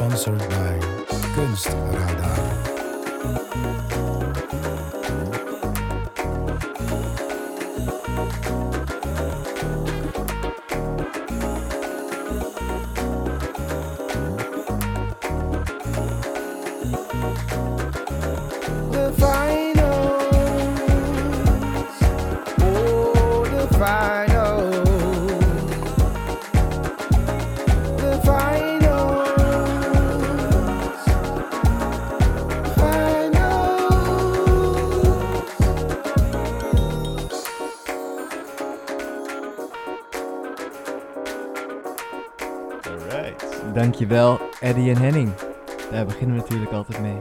Sponsored by Kunstradar. Dankjewel, Eddie en Henning. Daar beginnen we natuurlijk altijd mee.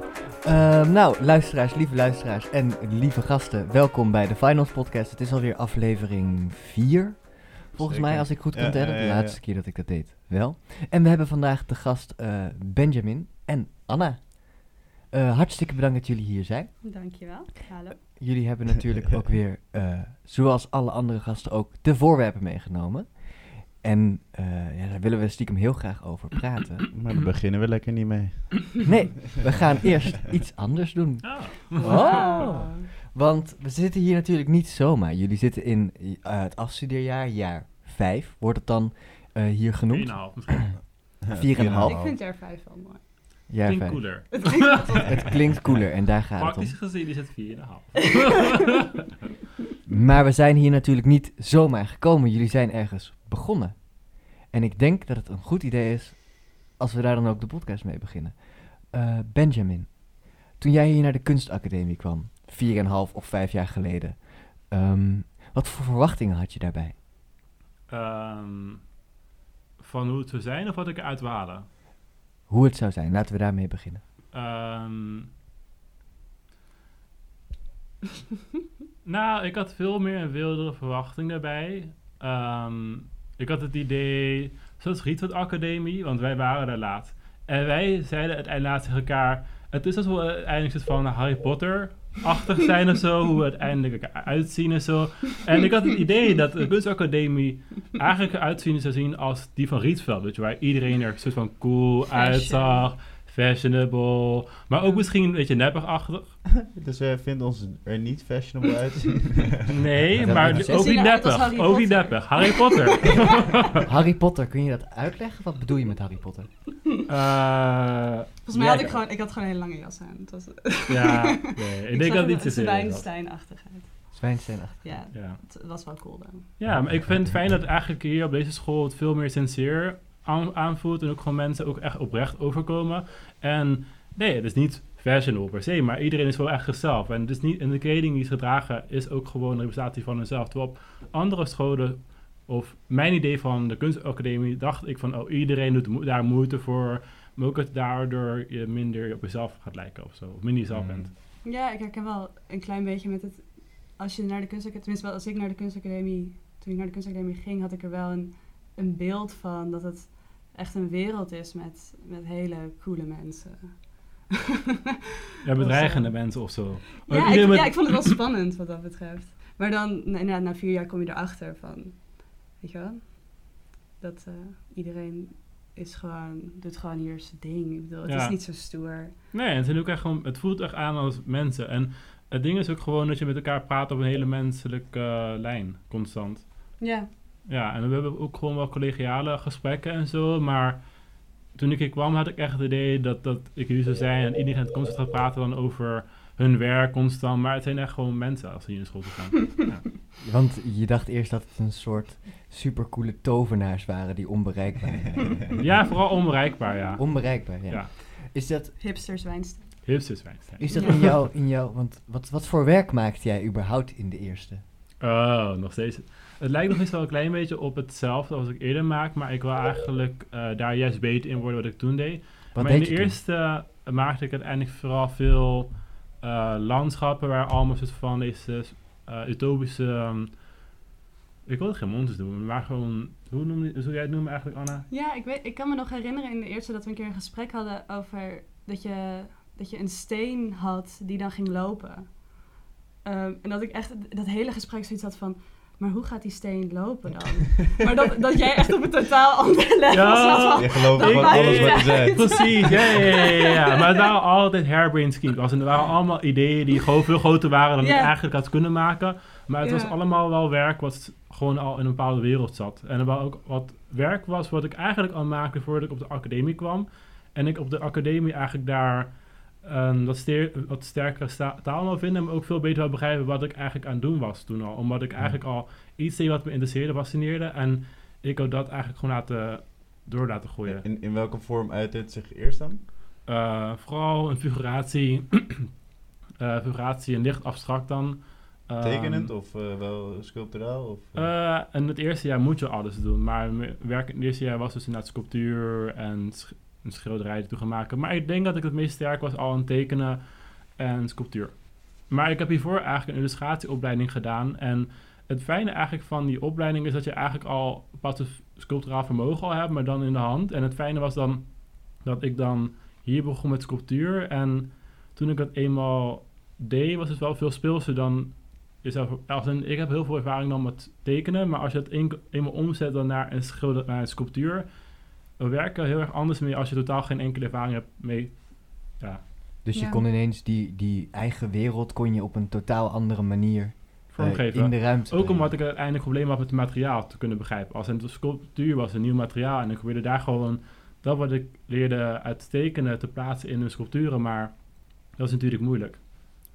Ehm, nou, luisteraars, lieve luisteraars en lieve gasten, welkom bij de Finals Podcast. Het is alweer aflevering 4, volgens Zeker. mij, als ik goed Ja, kan tellen. ja, ja, De laatste keer dat ik dat deed, wel. En we hebben vandaag de gast eh, Benjamin en Anna. Eh, hartstikke bedankt dat jullie hier zijn. Dankjewel. Hallo. Jullie hebben natuurlijk ook weer, eh, zoals alle andere gasten ook, de voorwerpen meegenomen. En eh, ja, daar willen we stiekem heel graag over praten. Maar daar beginnen we lekker niet mee. Nee, we gaan eerst iets anders doen. Oh. Want we zitten hier natuurlijk niet zomaar. Jullie zitten in eh, het afstudeerjaar, jaar 5, wordt het dan eh, hier genoemd. 3,5 misschien. Vier en een half. Ik vind jaar 5 wel mooi. Jaar Klinkt 5. cooler. Het klinkt Het klinkt cooler en daar gaat het om. Praktisch gezien is het 4,5. Maar we zijn hier natuurlijk niet zomaar gekomen. Jullie zijn ergens begonnen. En ik denk dat het een goed idee is als we daar dan ook de podcast mee beginnen. Eh, Benjamin, toen jij hier naar de kunstacademie kwam, 4,5 of 5 jaar geleden, ehm, wat voor verwachtingen had je daarbij? Ehm, van hoe het zou zijn of wat ik eruit wil halen? Hoe het zou zijn, laten we daarmee beginnen. Ehm, nou, ik had veel meer een wildere verwachting daarbij. Ehm, ik had het idee, zoals Rietveld Academie, want wij waren daar laat. En wij zeiden uiteindelijk tegen elkaar, het is alsof we uiteindelijk soort van Harry Potter-achtig zijn of zo, hoe we uiteindelijk eruit zien en zo. En ik had het idee dat de kunstacademie eigenlijk eruit zien zou zien als die van Rietveld, weet je, waar iedereen er soort van cool uitzag, fashionable, maar ook misschien een beetje neppig-achtig. Dus wij vinden ons er niet fashionable uitzien. Nee, maar ook niet neppig, Harry ook niet Potter. neppig. Harry Potter. Harry Potter, kun je dat uitleggen? Wat bedoel je met Harry Potter? Eh, Volgens mij ja, had ik gewoon, ik had gewoon een hele lange jas aan. Het was, Ja, nee, ik denk dat het niet te. Zwijnstein-achtigheid. Ja, Ja. het was wel cool dan. ja, maar ik vind het fijn dat eigenlijk hier op deze school het veel meer sincere aan, aanvoelt. En ook gewoon mensen ook echt oprecht overkomen. En nee, het is niet fashionable per se, maar iedereen is wel echt zichzelf. En, het is niet, en de kleding die ze dragen is ook gewoon een representatie van hunzelf. Terwijl op andere scholen, of mijn idee van de kunstacademie, dacht ik van, oh, iedereen doet mo- daar moeite voor. Maar ook dat daardoor je minder op jezelf gaat lijken of zo. Of minder jezelf Mm. bent. Ja, ik herken wel een klein beetje met het... Als je naar de kunstacademie... Tenminste, wel als ik naar de kunstacademie... Toen ik naar de kunstacademie ging, had ik er wel een, een beeld van dat het echt een wereld is met, met hele coole mensen. Ja, bedreigende mensen of zo. Ja ik, iedereen met- ja, ik vond het wel spannend wat dat betreft. Maar dan, inderdaad, na vier jaar kom je erachter van... Weet je wel? Dat eh, iedereen is gewoon, doet gewoon hier zijn ding. Ik bedoel, het Ja. is niet zo stoer. Nee, het, ook echt gewoon, het voelt echt aan als mensen. En het ding is ook gewoon dat je met elkaar praat op een hele menselijke eh, lijn, constant. Ja. Ja, en we hebben ook gewoon wel collegiale gesprekken en zo, maar toen ik hier kwam had ik echt het idee dat, dat ik hier zou zijn en iedereen constant gaat praten dan over hun werk constant, maar het zijn echt gewoon mensen als ze hier naar school gaan. ja. Want je dacht eerst dat het een soort supercoole tovenaars waren die onbereikbaar waren. ja, vooral onbereikbaar, ja. Onbereikbaar, ja. Ja. Is dat, Hipsters Wijnstein. Hipsters is dat in jou, in jou want wat, wat voor werk maakte jij überhaupt in de eerste? Oh, nog steeds. Het lijkt nog eens wel een klein beetje op hetzelfde als ik eerder maak, maar ik wil eigenlijk eh, daar juist beter in worden wat ik toen deed. Wat maar in de toen? eerste eh, maakte ik uiteindelijk vooral veel eh, landschappen waar allemaal soort van deze eh, utopische... ehm, ik wil het geen monsters doen, maar gewoon... Hoe, noem je, hoe zou jij het noemen eigenlijk, Anna? Ja, ik, weet, ik kan me nog herinneren in de eerste dat we een keer een gesprek hadden over dat je, dat je een steen had die dan ging lopen. Ehm, en dat ik echt dat hele gesprek zoiets had van, maar hoe gaat die steen lopen dan? maar dat, dat jij echt op een totaal ander level Ja. zat Je gelooft Dat alles wat je zegt. Precies, ja, ja, ja, ja, ja. Maar het waren altijd harebrained schemes. In, Er waren allemaal ideeën die gewoon veel groter waren dan ik eigenlijk had kunnen maken. Maar het Ja. was allemaal wel werk wat gewoon al in een bepaalde wereld zat. En er was ook wat werk was wat ik eigenlijk al maakte voordat ik op de academie kwam. En ik op de academie eigenlijk daar een wat, steer, wat sterkere sta- taal wil vinden. Maar ook veel beter begrijpen wat ik eigenlijk aan het doen was toen al. Omdat ik eigenlijk al iets deed wat me interesseerde, fascineerde. En ik had dat eigenlijk gewoon laten, door laten groeien. In, in welke vorm uit dit zich eerst dan? Eh, vooral een figuratie, eh, figuratie en licht abstract dan. Ehm, Tekenend of eh, wel sculpturaal? Of, en het eerste jaar moet je alles doen, maar werk in het eerste jaar was dus inderdaad sculptuur en een schilderij toe gaan maken. Maar ik denk dat ik het meest sterk was al in tekenen en sculptuur. Maar ik heb hiervoor eigenlijk een illustratieopleiding gedaan en het fijne eigenlijk van die opleiding is dat je eigenlijk al bepaald sculpturaal vermogen al hebt, maar dan in de hand. En het fijne was dan dat ik dan hier begon met sculptuur en toen ik dat eenmaal deed, was het wel veel speelser dan jezelf. Als ik heb heel veel ervaring dan met tekenen, maar als je het een, eenmaal omzet dan naar een, schilder, naar een sculptuur, we werken heel erg anders mee als je totaal geen enkele ervaring hebt mee. Ja, Dus je Ja. kon ineens die, die eigen wereld kon je op een totaal andere manier vormgeven. in de ruimte Ook omdat ik uiteindelijk problemen had met het materiaal te kunnen begrijpen. Als een sculptuur was een nieuw materiaal en ik probeerde daar gewoon dat wat ik leerde uit tekenen te plaatsen in een sculpturen, maar dat is natuurlijk moeilijk.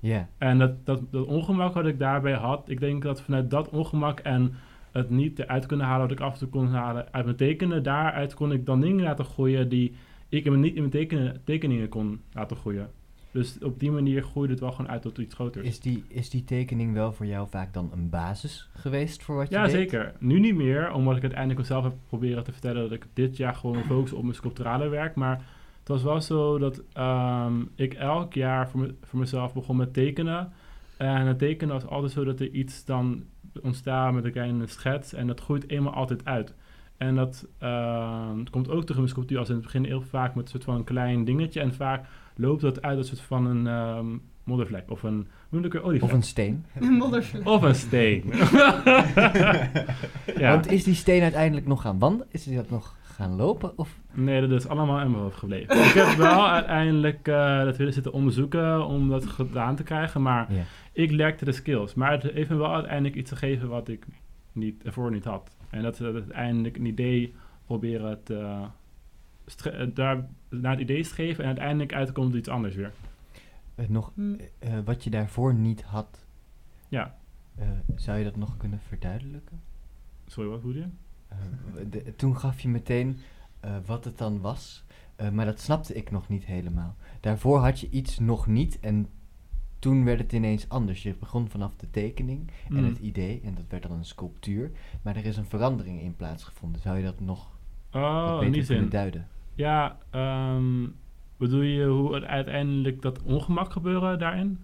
Ja, En dat, dat, dat ongemak wat ik daarbij had, ik denk dat vanuit dat ongemak en het niet eruit kunnen halen wat ik af en toe kon halen uit mijn tekenen, daaruit kon ik dan dingen laten groeien die ik in- niet in mijn tekenen, tekeningen kon laten groeien. Dus op die manier groeide het wel gewoon uit tot iets groters. is die, is die tekening wel voor jou vaak dan een basis geweest voor wat je Ja, deed? zeker. Nu niet meer, omdat ik uiteindelijk mezelf heb proberen te vertellen dat ik dit jaar gewoon focus op mijn sculpturale werk. Maar het was wel zo dat ehm, ik elk jaar voor, me- voor mezelf begon met tekenen. En het tekenen was altijd zo dat er iets dan ontstaat met een kleine schets en dat groeit eenmaal altijd uit. En dat ehm, komt ook terug in mijn sculptuur als in het begin heel vaak met een soort van een klein dingetje. En vaak loopt dat uit als een soort van een ehm, moddervlek of een, olievlek. Of een steen. Een moddervlek. Of een steen. ja. Want is die steen uiteindelijk nog gaan wandelen? Is die dat nog gaan lopen? Of? Nee, dat is allemaal in mijn hoofd gebleven. ik heb wel uiteindelijk eh, dat willen zitten onderzoeken om dat gedaan te krijgen, maar ik lekte de skills. Maar het heeft me wel uiteindelijk iets gegeven wat ik niet, ervoor niet had. En dat is uiteindelijk een idee proberen te, eh, daar, naar het idee streven en uiteindelijk uitkomt iets anders weer. Eh, nog Hm. wat je daarvoor niet had, Ja, eh, zou je dat nog kunnen verduidelijken? sorry, wat bedoel je? Eh, de- toen gaf je meteen eh, wat het dan was, eh, maar dat snapte ik nog niet helemaal. Daarvoor had je iets nog niet en toen werd het ineens anders. Je begon vanaf de tekening en Mm. het idee en dat werd dan een sculptuur, maar er is een verandering in plaatsgevonden. Zou je dat nog Oh, beter kunnen duiden? Ja, ehm, bedoel je hoe het uiteindelijk dat ongemak gebeuren daarin?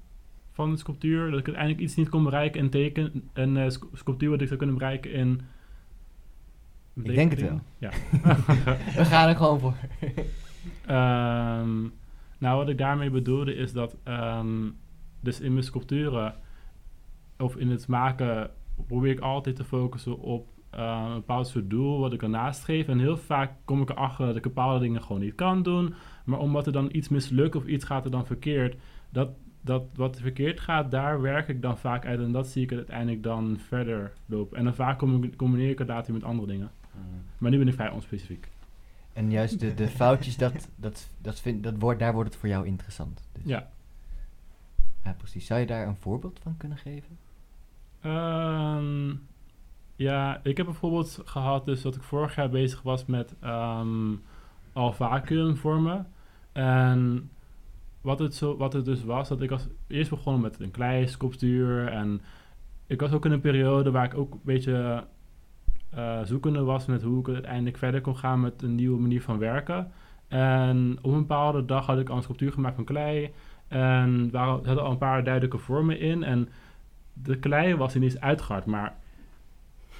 Van de sculptuur? Dat ik uiteindelijk iets niet kon bereiken in teken, een scu- sculptuur wat ik zou kunnen bereiken in... Ik denk het wel. Ja. We gaan er gewoon voor. Ehm, nou, wat ik daarmee bedoelde is dat ehm, dus in mijn sculpturen of in het maken probeer ik altijd te focussen op eh, een bepaald soort doel wat ik ernaast geef. En heel vaak kom ik erachter dat ik bepaalde dingen gewoon niet kan doen. Maar omdat er dan iets mislukt of iets gaat er dan verkeerd, dat, dat wat verkeerd gaat, daar werk ik dan vaak uit. En dat zie ik uiteindelijk dan verder lopen. En dan vaak combi- combineer ik het later met andere dingen. Maar nu ben ik vrij onspecifiek. En juist de, de foutjes, dat, dat, dat vind, dat wordt, daar wordt het voor jou interessant. Dus. Ja. Ja, precies. Zou je daar een voorbeeld van kunnen geven? Ehm, ja, ik heb bijvoorbeeld gehad dus dat ik vorig jaar bezig was met ehm al vacuümvormen. En wat het, zo, wat het dus was, dat ik was eerst begonnen met een klei sculptuur. En ik was ook in een periode waar ik ook een beetje eh, zoekende was met hoe ik uiteindelijk verder kon gaan met een nieuwe manier van werken. En op een bepaalde dag had ik al een sculptuur gemaakt van klei. En er hadden al een paar duidelijke vormen in. En de klei was ineens uitgehard, maar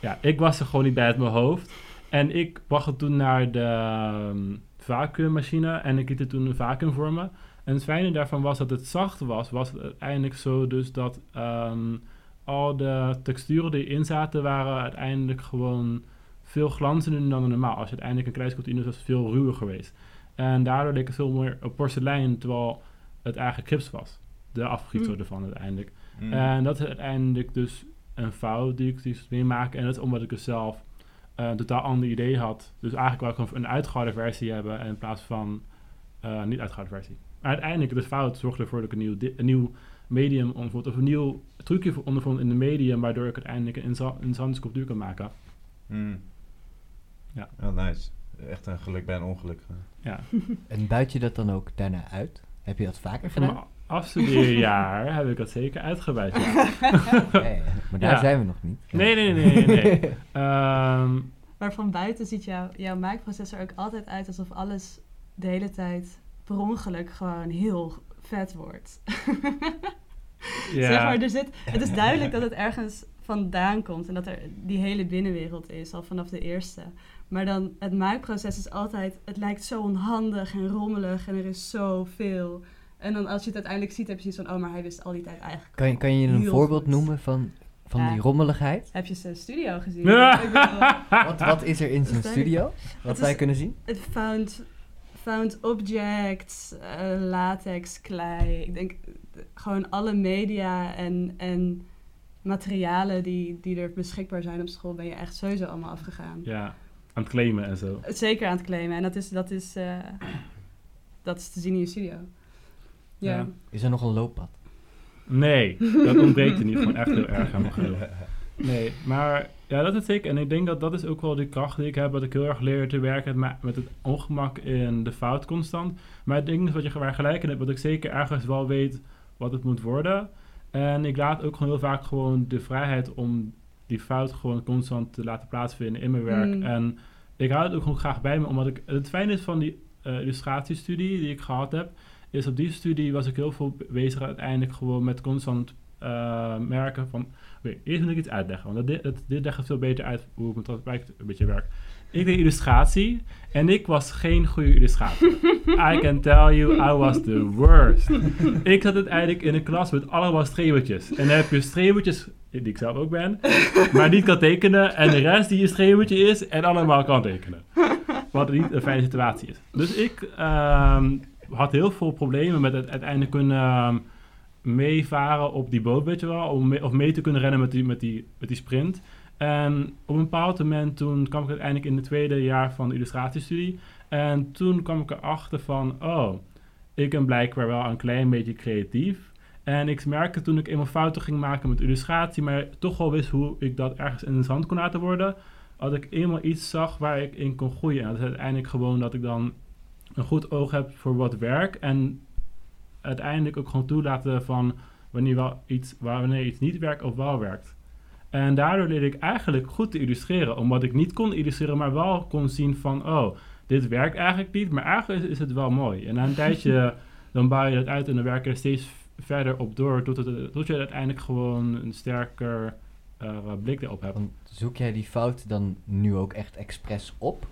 ja, ik was er gewoon niet bij uit mijn hoofd. En ik bracht het toen naar de ehm, vacuümmachine en ik liet het toen een vacuüm vormen. En het fijne daarvan was dat het zacht was, was het uiteindelijk zo dus dat ehm, al de texturen die erin zaten waren uiteindelijk gewoon veel glanzender dan normaal. Als je uiteindelijk een kleiskotine was het veel ruwer geweest. En daardoor leek het veel meer op porselein, terwijl het eigenlijk gips was. De afgietsel Mm. ervan uiteindelijk. Mm. En dat is uiteindelijk dus een fout die ik dus meemaak. En dat is omdat ik dus zelf eh, een totaal ander idee had. Dus eigenlijk wou ik een uitgehouden versie hebben in plaats van eh, niet uitgehouden versie. Maar uiteindelijk, de fout zorgde ervoor dat ik een nieuw, een nieuw medium ondervond. Of een nieuw trucje ondervond in de medium, waardoor ik uiteindelijk een interessante sculptuur kan maken. Mm. Ja. Oh, nice. Echt een geluk bij een ongeluk. Ja. En buit je dat dan ook daarna uit? Heb je dat vaker Voor mijn gedaan? afstudeerjaar heb ik dat zeker. Ja. Ja, ja, maar daar Ja. zijn we nog niet. Nee, nee, nee, nee. nee. Ehm, Maar van buiten ziet jouw, jouw maakproces er ook altijd uit alsof alles de hele tijd per ongeluk gewoon heel vet wordt. Ja. Zeg maar, er zit, het is duidelijk dat het ergens vandaan komt en dat er die hele binnenwereld is, al vanaf de eerste. Maar dan, het maakproces is altijd, het lijkt zo onhandig en rommelig en er is zoveel. En dan als je het uiteindelijk ziet, heb je zoiets van, oh, maar hij wist al die tijd eigenlijk Kan je, kan je een voorbeeld goed. noemen van, van Ja. die rommeligheid? Heb je zijn studio gezien? Ja. Wat, wat is er in zijn studio? Wat wij kunnen zien? Het found, found objects, eh, latex, klei. Ik denk gewoon alle media en, en materialen die, die er beschikbaar zijn op school, ben je echt sowieso allemaal afgegaan. ja, aan het claimen en zo. Zeker aan het claimen. En dat is, dat is, eh, dat is te zien in je studio. Ja. Ja. Is er nog een looppad? Nee, dat ontbreekt er niet. Gewoon echt heel erg aan genoeg. Nee, maar ja, dat is zeker. En ik denk dat dat is ook wel de kracht die ik heb. Dat ik heel erg leer te werken met, met het ongemak in de fout constant. Maar ik denk dat je waar gelijk in hebt. Dat ik zeker ergens wel weet wat het moet worden. En ik laat ook gewoon heel vaak gewoon de vrijheid om die fout gewoon constant te laten plaatsvinden in mijn werk. Mm. En ik hou het ook gewoon graag bij me. Omdat ik, het fijne is van die eh, illustratiestudie die ik gehad heb. Is op die studie was ik heel veel bezig uiteindelijk gewoon met constant eh, merken van... Oké, eerst moet ik iets uitleggen, want dit, dit, dit legt het veel beter uit hoe ik dat praktijk een beetje werk. Ik deed illustratie en ik was geen goede illustrator. I can tell you, I was the worst. ik zat uiteindelijk in een klas met allemaal streeuwtjes. En dan heb je streeuwtjes, die ik zelf ook ben, maar niet kan tekenen. En de rest die een streeuwtje is en allemaal kan tekenen. Wat niet een fijne situatie is. Dus ik ehm, had heel veel problemen met het uiteindelijk kunnen ehm, meevaren op die boot, weet je wel. Mee, of mee te kunnen rennen met die, met, die, met die sprint. En op een bepaald moment toen kwam ik uiteindelijk in het tweede jaar van de illustratiestudie. En toen kwam ik erachter van, oh, ik ben blijkbaar wel een klein beetje creatief. En ik merkte toen ik eenmaal fouten ging maken met illustratie, maar toch wel wist hoe ik dat ergens interessant kon laten worden, had ik eenmaal iets zag waar ik in kon groeien. En dat is uiteindelijk gewoon dat ik dan een goed oog heb voor wat werk en uiteindelijk ook gewoon toelaten van wanneer, wel iets, wanneer iets niet werkt of wel werkt. En daardoor leerde ik eigenlijk goed te illustreren, omdat ik niet kon illustreren, maar wel kon zien van, oh, dit werkt eigenlijk niet, maar eigenlijk is, is het wel mooi. En na een tijdje, dan bouw je dat uit en dan werk je er steeds verder op door, tot, het, tot je uiteindelijk gewoon een sterker eh, blik erop hebt. Want zoek jij die fout dan nu ook echt expres op?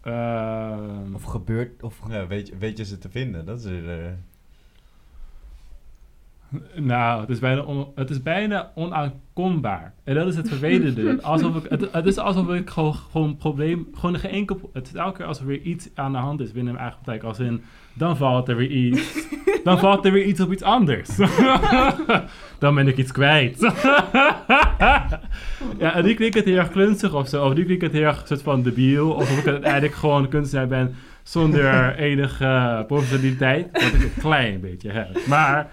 Ehm, Of gebeurt... Of Ja, weet, je, weet je ze te vinden? Dat is er, eh, Nou, het is bijna, on- het is bijna onaankombaar. En dat is het vervelende. alsof ik, het, het is alsof ik gewoon, gewoon probleem... Gewoon geen enkel... Het is elke keer alsof er weer iets aan de hand is binnen mijn eigen praktijk. Als in, dan valt er weer iets. Dan valt er weer iets op iets anders. dan ben ik iets kwijt. ja, en die klinkt het heel erg klunzig of zo. Of die klinkt het heel erg soort van debiel. Of ik uiteindelijk gewoon kunstenaar ben zonder enige professionaliteit. Wat ik een klein beetje heb. Maar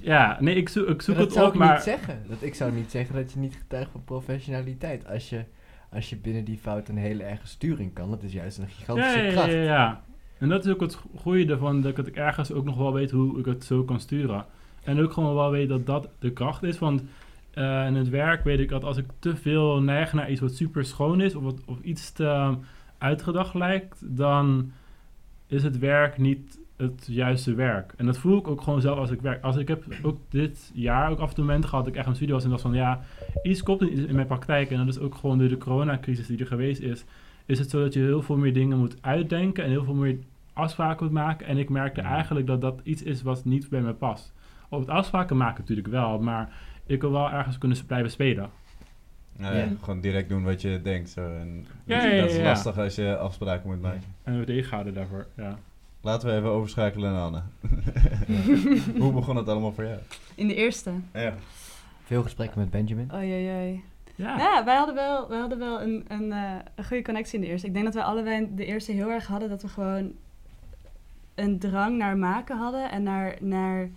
ja, nee, ik zoek, ik zoek dat het zou op, ik maar... niet zeggen. Dat, ik zou niet zeggen dat je niet getuigt van professionaliteit. Als je, als je binnen die fout een hele erge sturing kan. Dat is juist een gigantische ja, ja, kracht. ja, ja. En dat is ook het goede ervan, dat ik ergens ook nog wel weet hoe ik het zo kan sturen. En ook gewoon wel weet dat dat de kracht is, want eh, in het werk weet ik dat als ik te veel neig naar iets wat super schoon is, of, wat, of iets te um, uitgedacht lijkt, dan is het werk niet het juiste werk. En dat voel ik ook gewoon zelf als ik werk. Als ik heb ook dit jaar ook af en toe momenten gehad dat ik echt een studie was en dacht van ja, iets klopt niet in mijn praktijk. En dat is ook gewoon door de coronacrisis die er geweest is, is het zo dat je heel veel meer dingen moet uitdenken en heel veel meer afspraken moet maken. En ik merkte eigenlijk dat dat iets is wat niet bij me past. Op het afspraken maken natuurlijk wel, maar ik wil wel ergens kunnen blijven spelen. Ja, Ja. Gewoon direct doen wat je denkt. Zo. En Ja, dat, ja, dat is ja, ja. lastig als je afspraken moet maken. En we houden daarvoor, ja. Laten we even overschakelen naar Anne. Hoe begon het allemaal voor jou? In de eerste. Ja. Veel gesprekken met Benjamin. Oei, oei, oei. Ja, Ja, wij hadden wel, wij hadden wel een, een, eh, een goede connectie in de eerste. Ik denk dat wij allebei de eerste heel erg hadden dat we gewoon een drang naar maken hadden en naar, naar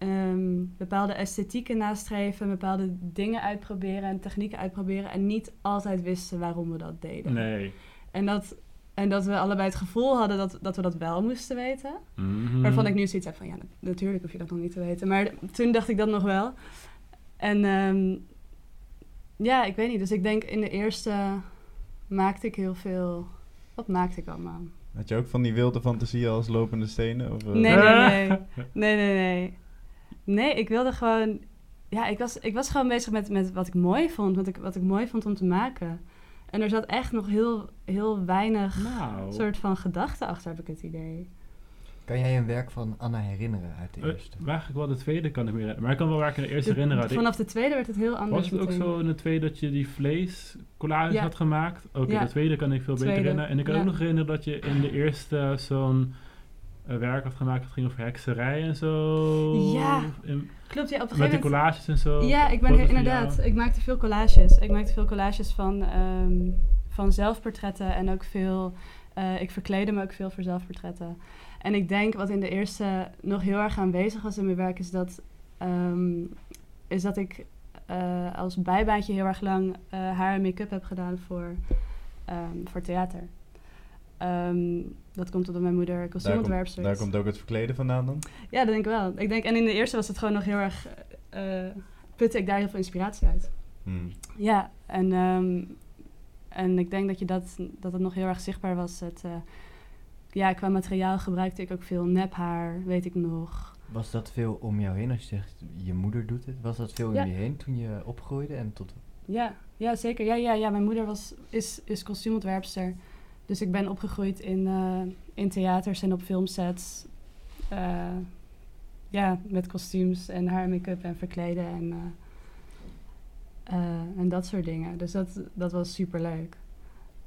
ehm, bepaalde esthetieken nastreven, bepaalde dingen uitproberen en technieken uitproberen en niet altijd wisten waarom we dat deden. nee. En, dat, en dat we allebei het gevoel hadden dat, dat we dat wel moesten weten. Mhm. Waarvan ik nu zoiets heb van, ja, nat- natuurlijk hoef je dat nog niet te weten. Maar toen dacht ik dat nog wel. En ehm, ja, ik weet niet. Dus ik denk in de eerste maakte ik heel veel... Wat maakte ik allemaal? Had je ook van die wilde fantasieën als lopende stenen? Of, eh? Nee, nee, nee. Nee, nee, nee. Nee, ik wilde gewoon... Ja, ik was, ik was gewoon bezig met, met wat ik mooi vond. Wat ik, wat ik mooi vond om te maken. En er zat echt nog heel, heel weinig Nou. soort van gedachten achter, heb ik het idee. Kan jij een werk van Anna herinneren uit de Eh, eerste? Eigenlijk wel de tweede kan ik me herinneren. Maar ik kan wel waar ik in de eerste De- herinneren. had. Ik- Vanaf de tweede werd het heel anders. Was het ook zo in de tweede dat je die vleescollage Ja. had gemaakt? Oké, Ja. de tweede kan ik veel beter Tweede, herinneren. En ik kan ja. ook nog herinneren dat je in de eerste zo'n werk had gemaakt. Het ging over hekserij en zo. Ja, In- Klopt, ja, op een met moment... collages en zo. Ja, ik ben er inderdaad. Ik maakte veel collages. Ik maakte veel collages van, ehm, van zelfportretten en ook veel... eh, ik verkleedde me ook veel voor zelfportretten. En ik denk wat in de eerste nog heel erg aanwezig was in mijn werk... is dat, ehm, is dat ik eh, als bijbaantje heel erg lang eh, haar en make-up heb gedaan voor, ehm, voor theater. Ehm, dat komt omdat mijn moeder daar, kostuumontwerpster daar is. komt ook het verkleden vandaan dan? Ja, dat denk ik wel. Ik denk, en in de eerste was het gewoon nog heel erg... eh putte ik daar heel veel inspiratie uit. Hmm. Ja, en, ehm, en ik denk dat, je dat, dat het nog heel erg zichtbaar was. Het, eh, ja, qua materiaal gebruikte ik ook veel nephaar, weet ik nog. Was dat veel om jou heen als je zegt, je moeder doet het? Was dat veel Ja. om je heen toen je opgroeide en tot... Ja, ja zeker. Ja, ja, ja. Mijn moeder was, is, is kostuumontwerpster. Dus ik ben opgegroeid in, eh, in theaters en op filmsets. Eh, ja, met kostuums en haar make-up en verkleden en, eh, eh, en dat soort dingen. Dus dat, dat was super leuk.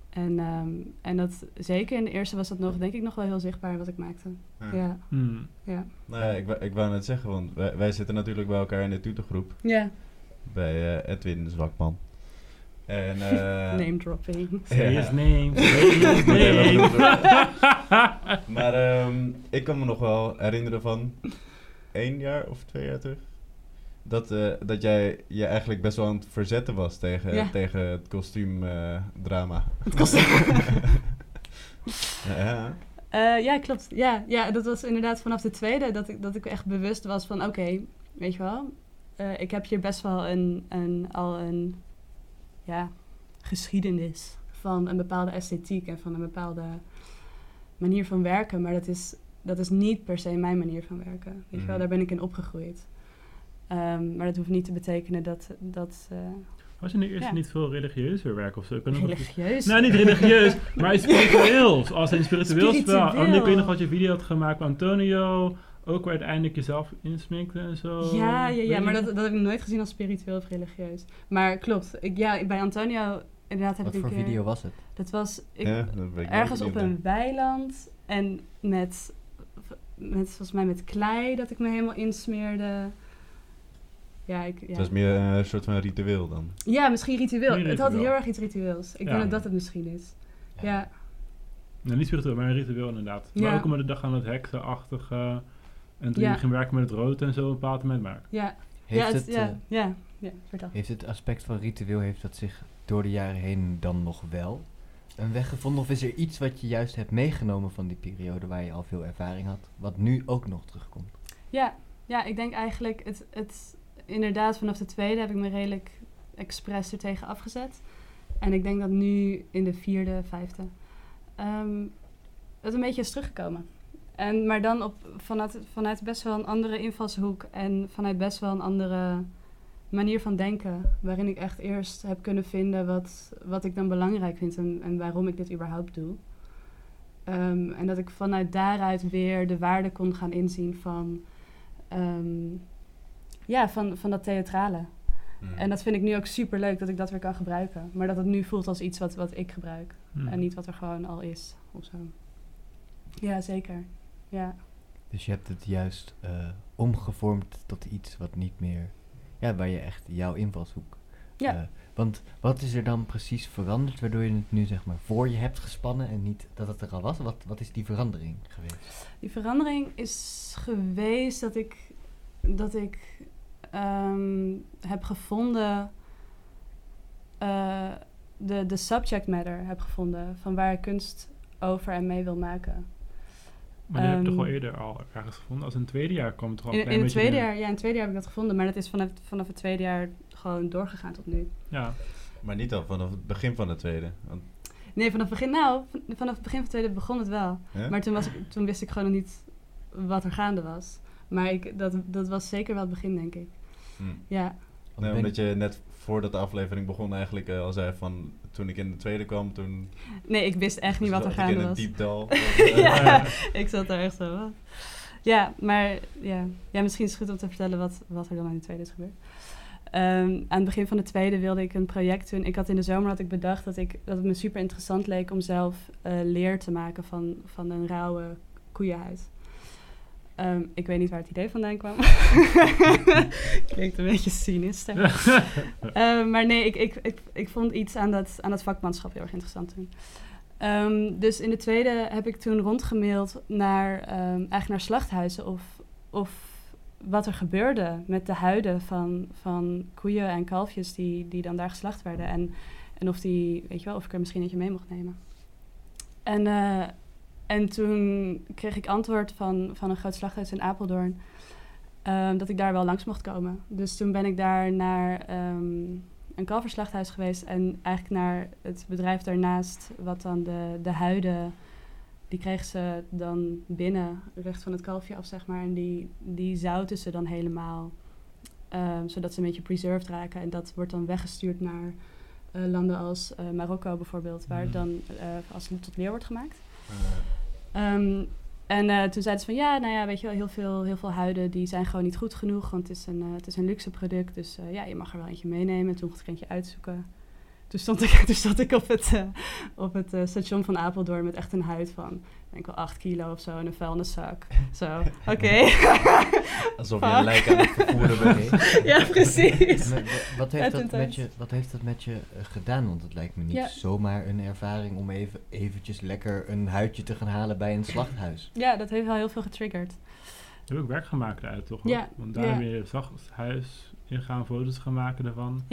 En, ehm, en dat, zeker in de eerste was dat nog, denk ik, nog wel heel zichtbaar wat ik maakte. Ja. Ja, Hmm. ja. Nou ja, ik, wou- ik wou net zeggen, want wij, wij zitten natuurlijk bij elkaar in de tutorgroep. Ja, Bij eh, Edwin, de zwakman. En, eh, name dropping. Say his name, say his name. maar ehm, ik kan me nog wel herinneren van één jaar of twee jaar terug. Dat, eh, dat jij je eigenlijk best wel aan het verzetten was tegen, Ja. tegen het kostuumdrama. Het kost ja. Eh, ja, klopt. Ja, ja, dat was inderdaad vanaf de tweede dat ik, dat ik echt bewust was van... Oké, weet je wel, eh, ik heb hier best wel een, een, al een ja, geschiedenis van een bepaalde esthetiek en van een bepaalde manier van werken. Maar dat is, dat is niet per se mijn manier van werken. Weet je wel, Mhm. daar ben ik in opgegroeid. Ehm, maar dat hoeft niet te betekenen dat... dat eh, Was je in de eerste Ja. niet veel religieuzer werk of zo? Religieus... Nou, niet religieus, maar spiritueels. Als een spiritueel spel. Spiritueel. En ik weet nog wat je video had gemaakt met Antonio. Ook waar uiteindelijk jezelf insminkte en zo. Ja, ja, ja maar dat, dat heb ik nooit gezien als spiritueel of religieus. Maar klopt, ik, ja, bij Antonio inderdaad heb Wat ik voor een keer... video was het? Dat was ik, Ja, dat weet ik ergens op een weiland en met, met, volgens mij met klei dat ik me helemaal insmeerde. Ja, ik, ja. Het was meer eh, een soort van ritueel dan. ja misschien ritueel. Het had heel erg iets ritueels. Ik Ja. denk dat dat het misschien is. Ja, Nou, niet spiritueel, maar een ritueel inderdaad. Ja. Maar ook omdat de dag aan het heksenachtige. En toen Ja. je ging werken met het rood en zo op een bepaald moment maken. ja. Heeft, ja, het, ja, eh, ja, ja, vertel. heeft het aspect van ritueel, heeft dat zich door de jaren heen dan nog wel een weg gevonden? Of is er iets wat je juist hebt meegenomen van die periode waar je al veel ervaring had, wat nu ook nog terugkomt? Ja, ja, ik denk eigenlijk, het, het, inderdaad, vanaf de tweede heb ik me redelijk expres er tegen afgezet. En ik denk dat nu in de vierde, vijfde, ehm, het een beetje is teruggekomen. En, maar dan op, vanuit, vanuit best wel een andere invalshoek en vanuit best wel een andere manier van denken. Waarin ik echt eerst heb kunnen vinden wat, wat ik dan belangrijk vind en, en waarom ik dit überhaupt doe. Ehm, en dat ik vanuit daaruit weer de waarde kon gaan inzien van ehm, ja, van, van dat theatrale. Mm. En dat vind ik nu ook super leuk dat ik dat weer kan gebruiken. Maar dat het nu voelt als iets wat, wat ik gebruik. Hmm. En niet wat er gewoon al is of zo. Ja, zeker. Ja. Dus je hebt het juist eh, omgevormd tot iets wat niet meer, ja, waar je echt jouw invalshoek. Ja. eh, want wat is er dan precies veranderd waardoor je het nu zeg maar voor je hebt gespannen en niet dat het er al was? Wat, wat is die verandering geweest? Die verandering is geweest dat ik, dat ik ehm, heb gevonden, eh, de, de subject matter heb gevonden van waar ik kunst over en mee wil maken. Maar die heb je toch wel Ehm, eerder al ergens gevonden? Als het tweede jaar kwam het er al een In, in het tweede jaar, ja, in het tweede jaar heb ik dat gevonden, maar dat is vanaf, vanaf het tweede jaar gewoon doorgegaan tot nu. Ja, Maar niet al vanaf het begin van de tweede. Want, Nee, vanaf het begin, nou, van- vanaf het begin van het tweede begon het wel. hè? Maar toen, was ik, toen wist ik gewoon nog niet wat er gaande was. Maar ik, dat, dat was zeker wel het begin, denk ik. Hm. Ja, Nee, omdat je net voordat de aflevering begon eigenlijk eh, al zei van... Toen ik in de tweede kwam, toen... nee, ik wist echt niet wat er gaande in een was. diep dal. ja, ik zat daar echt zo. Ja, maar ja. ja, misschien is het goed om te vertellen wat, wat er dan in de tweede is gebeurd. Ehm, aan het begin van de tweede wilde ik een project doen. Ik had in de zomer had ik bedacht dat, ik, dat het me super interessant leek om zelf eh, leer te maken van, van een rauwe koeienhuid. Ehm, ik weet niet waar het idee vandaan kwam. Klinkt een beetje cynisch. Ehm, maar nee, ik, ik, ik, ik vond iets aan dat, aan dat vakmanschap heel erg interessant toen. Ehm, dus in de tweede heb ik toen rondgemaild naar, eigenlijk naar slachthuizen of, of wat er gebeurde met de huiden van, van koeien en kalfjes die, die dan daar geslacht werden. En, en of, die, weet je wel, of ik er misschien eentje mee mocht nemen. En, eh, en toen kreeg ik antwoord van, van een groot slachthuis in Apeldoorn. ehm, dat ik daar wel langs mocht komen. Dus toen ben ik daar naar ehm, een kalverslachthuis geweest. En eigenlijk naar het bedrijf daarnaast, wat dan de, de huiden. Die kregen ze dan binnen, recht van het kalfje af, zeg maar. En die, die zouten ze dan helemaal. ehm, zodat ze een beetje preserved raken. En dat wordt dan weggestuurd naar eh, landen als eh, Marokko bijvoorbeeld. Waar het Mhm. dan eh, als tot leer wordt gemaakt. Eh, Ehm, en eh, toen zeiden ze van ja, nou ja, weet je wel, heel veel, heel veel huiden die zijn gewoon niet goed genoeg, want het is een, eh, het is een luxe product. Dus eh, ja, je mag er wel eentje meenemen. En toen mocht ik eentje uitzoeken. Toen stond ik, toen stond ik op het, eh, op het eh, station van Apeldoorn met echt een huid van, ik denk wel 8 kilo of zo, en een vuilniszak. Zo, oké. alsof je een lijk aan het vervoeren bent. Ja, precies. En wat, heeft dat met je, wat heeft dat met je eh, gedaan? Want het lijkt me niet Ja. zomaar een ervaring om even eventjes lekker een huidje te gaan halen bij een slachthuis. Ja, dat heeft wel heel veel getriggerd. Je hebt ook werk gemaakt uit, toch? Ja, Want daar ja. ben je het huis ingaan, foto's gaan maken daarvan.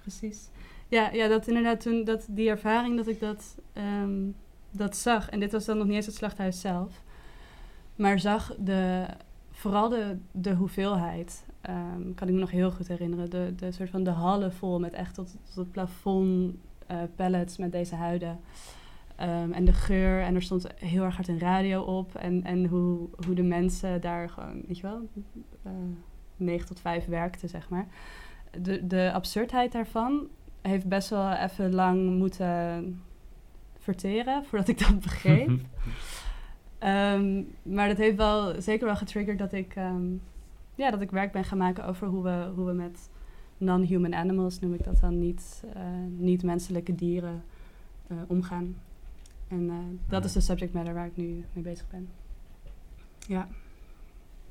Precies. Ja, ja, dat inderdaad toen, dat, die ervaring dat ik dat, ehm, dat zag. En dit was dan nog niet eens het slachthuis zelf. Maar zag de, vooral de, de hoeveelheid. ehm, kan ik me nog heel goed herinneren. De, de soort van de hallen vol met echt tot, tot het plafond eh, pallets met deze huiden. Ehm, en de geur. En er stond heel erg hard een radio op. En, en hoe, hoe de mensen daar gewoon, weet je wel, eh 9 tot 5 werkten, zeg maar. De, de absurdheid daarvan heeft best wel even lang moeten verteren voordat ik dat begreep. Ehm, maar dat heeft wel zeker wel getriggerd dat ik, ehm, ja, dat ik werk ben gaan maken over hoe we, hoe we met non-human animals, noem ik dat dan, niet, eh, niet menselijke dieren eh, omgaan. En eh, dat is de subject matter waar ik nu mee bezig ben. Ja.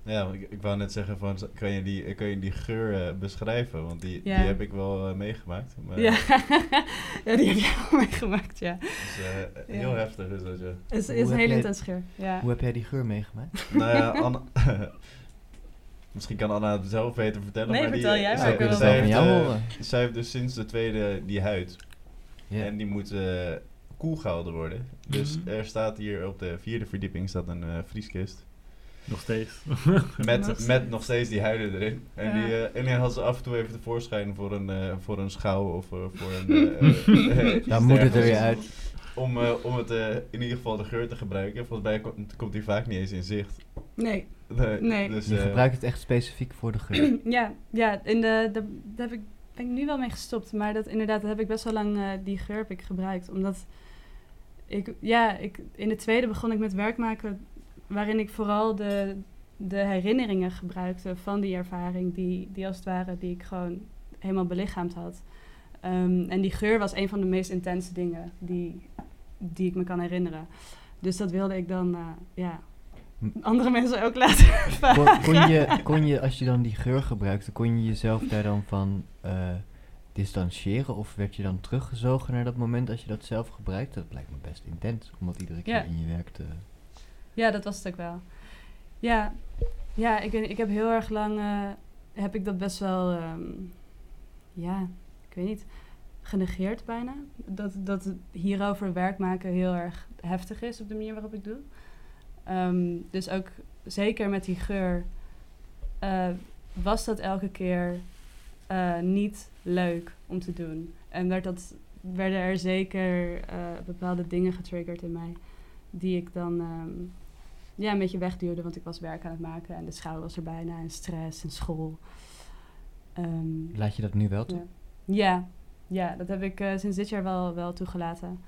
Ja, ik, ik wou net zeggen van, kan je die, kan je die geur eh, beschrijven? Want die, Ja. die heb ik wel eh, meegemaakt. Maar, Ja. ja, die heb je al meegemaakt, ja. Dus, eh, heel Ja. heftig is dat, ja. Het is, een heb hele jij- intense geur. Ja. Hoe heb jij die geur meegemaakt? nou ja, Anna... Misschien kan Anna het zelf beter vertellen. Nee, maar vertel die, jij maar, zij- ik wil het zij wel heeft, horen. Zij heeft dus sinds de tweede die huid. Ja. En die moet koel gehouden worden. Dus Mhm. er staat hier op de vierde verdieping staat een eh, vrieskist. Nog steeds. Met, Nog met nog steeds die huiden erin. En, Ja. die, eh, en die had ze af en toe even tevoorschijn voor een, eh, voor een schouw of eh, voor een... Dan moet het er weer uit. Om, eh, om het eh, in ieder geval de geur te gebruiken. Volgens mij komt, komt die vaak niet eens in zicht. Nee. Nee. Nee. Dus, Je gebruikt het echt specifiek voor de geur. ja, ja in de, de, daar heb ik, ben ik nu wel mee gestopt. Maar dat inderdaad, dat heb ik best wel lang, eh, die geur heb ik gebruikt. Omdat ik, ja, ik, in de tweede begon ik met werk maken waarin ik vooral de, de herinneringen gebruikte van die ervaring, die, die als het ware, die ik gewoon helemaal belichaamd had. Ehm, en die geur was een van de meest intense dingen die, die ik me kan herinneren. Dus dat wilde ik dan, eh, ja, Hm. andere mensen ook laten ervaren. Kon, kon, je, kon je, als je dan die geur gebruikte, kon je jezelf daar dan van eh, distancieren? Of werd je dan teruggezogen naar dat moment als je dat zelf gebruikte? Dat lijkt me best intens, om dat iedere keer Ja. in je werk te... Ja, dat was het ook wel. Ja, ja ik, weet- ik heb heel erg lang, eh, heb ik dat best wel, ehm, ja, ik weet niet, genegeerd bijna. Dat, dat hierover werk maken heel erg heftig is op de manier waarop ik doe. Ehm, dus ook zeker met die geur eh, was dat elke keer eh, niet leuk om te doen. En werd dat, werden er zeker bepaalde dingen getriggerd in mij die ik dan ehm, ja, een beetje wegduwde, want ik was werk aan het maken en de schouw was er bijna en stress en school. Ehm, Laat je dat nu wel toe? ja. Ja, ja, dat heb ik eh, sinds dit jaar wel, wel toegelaten.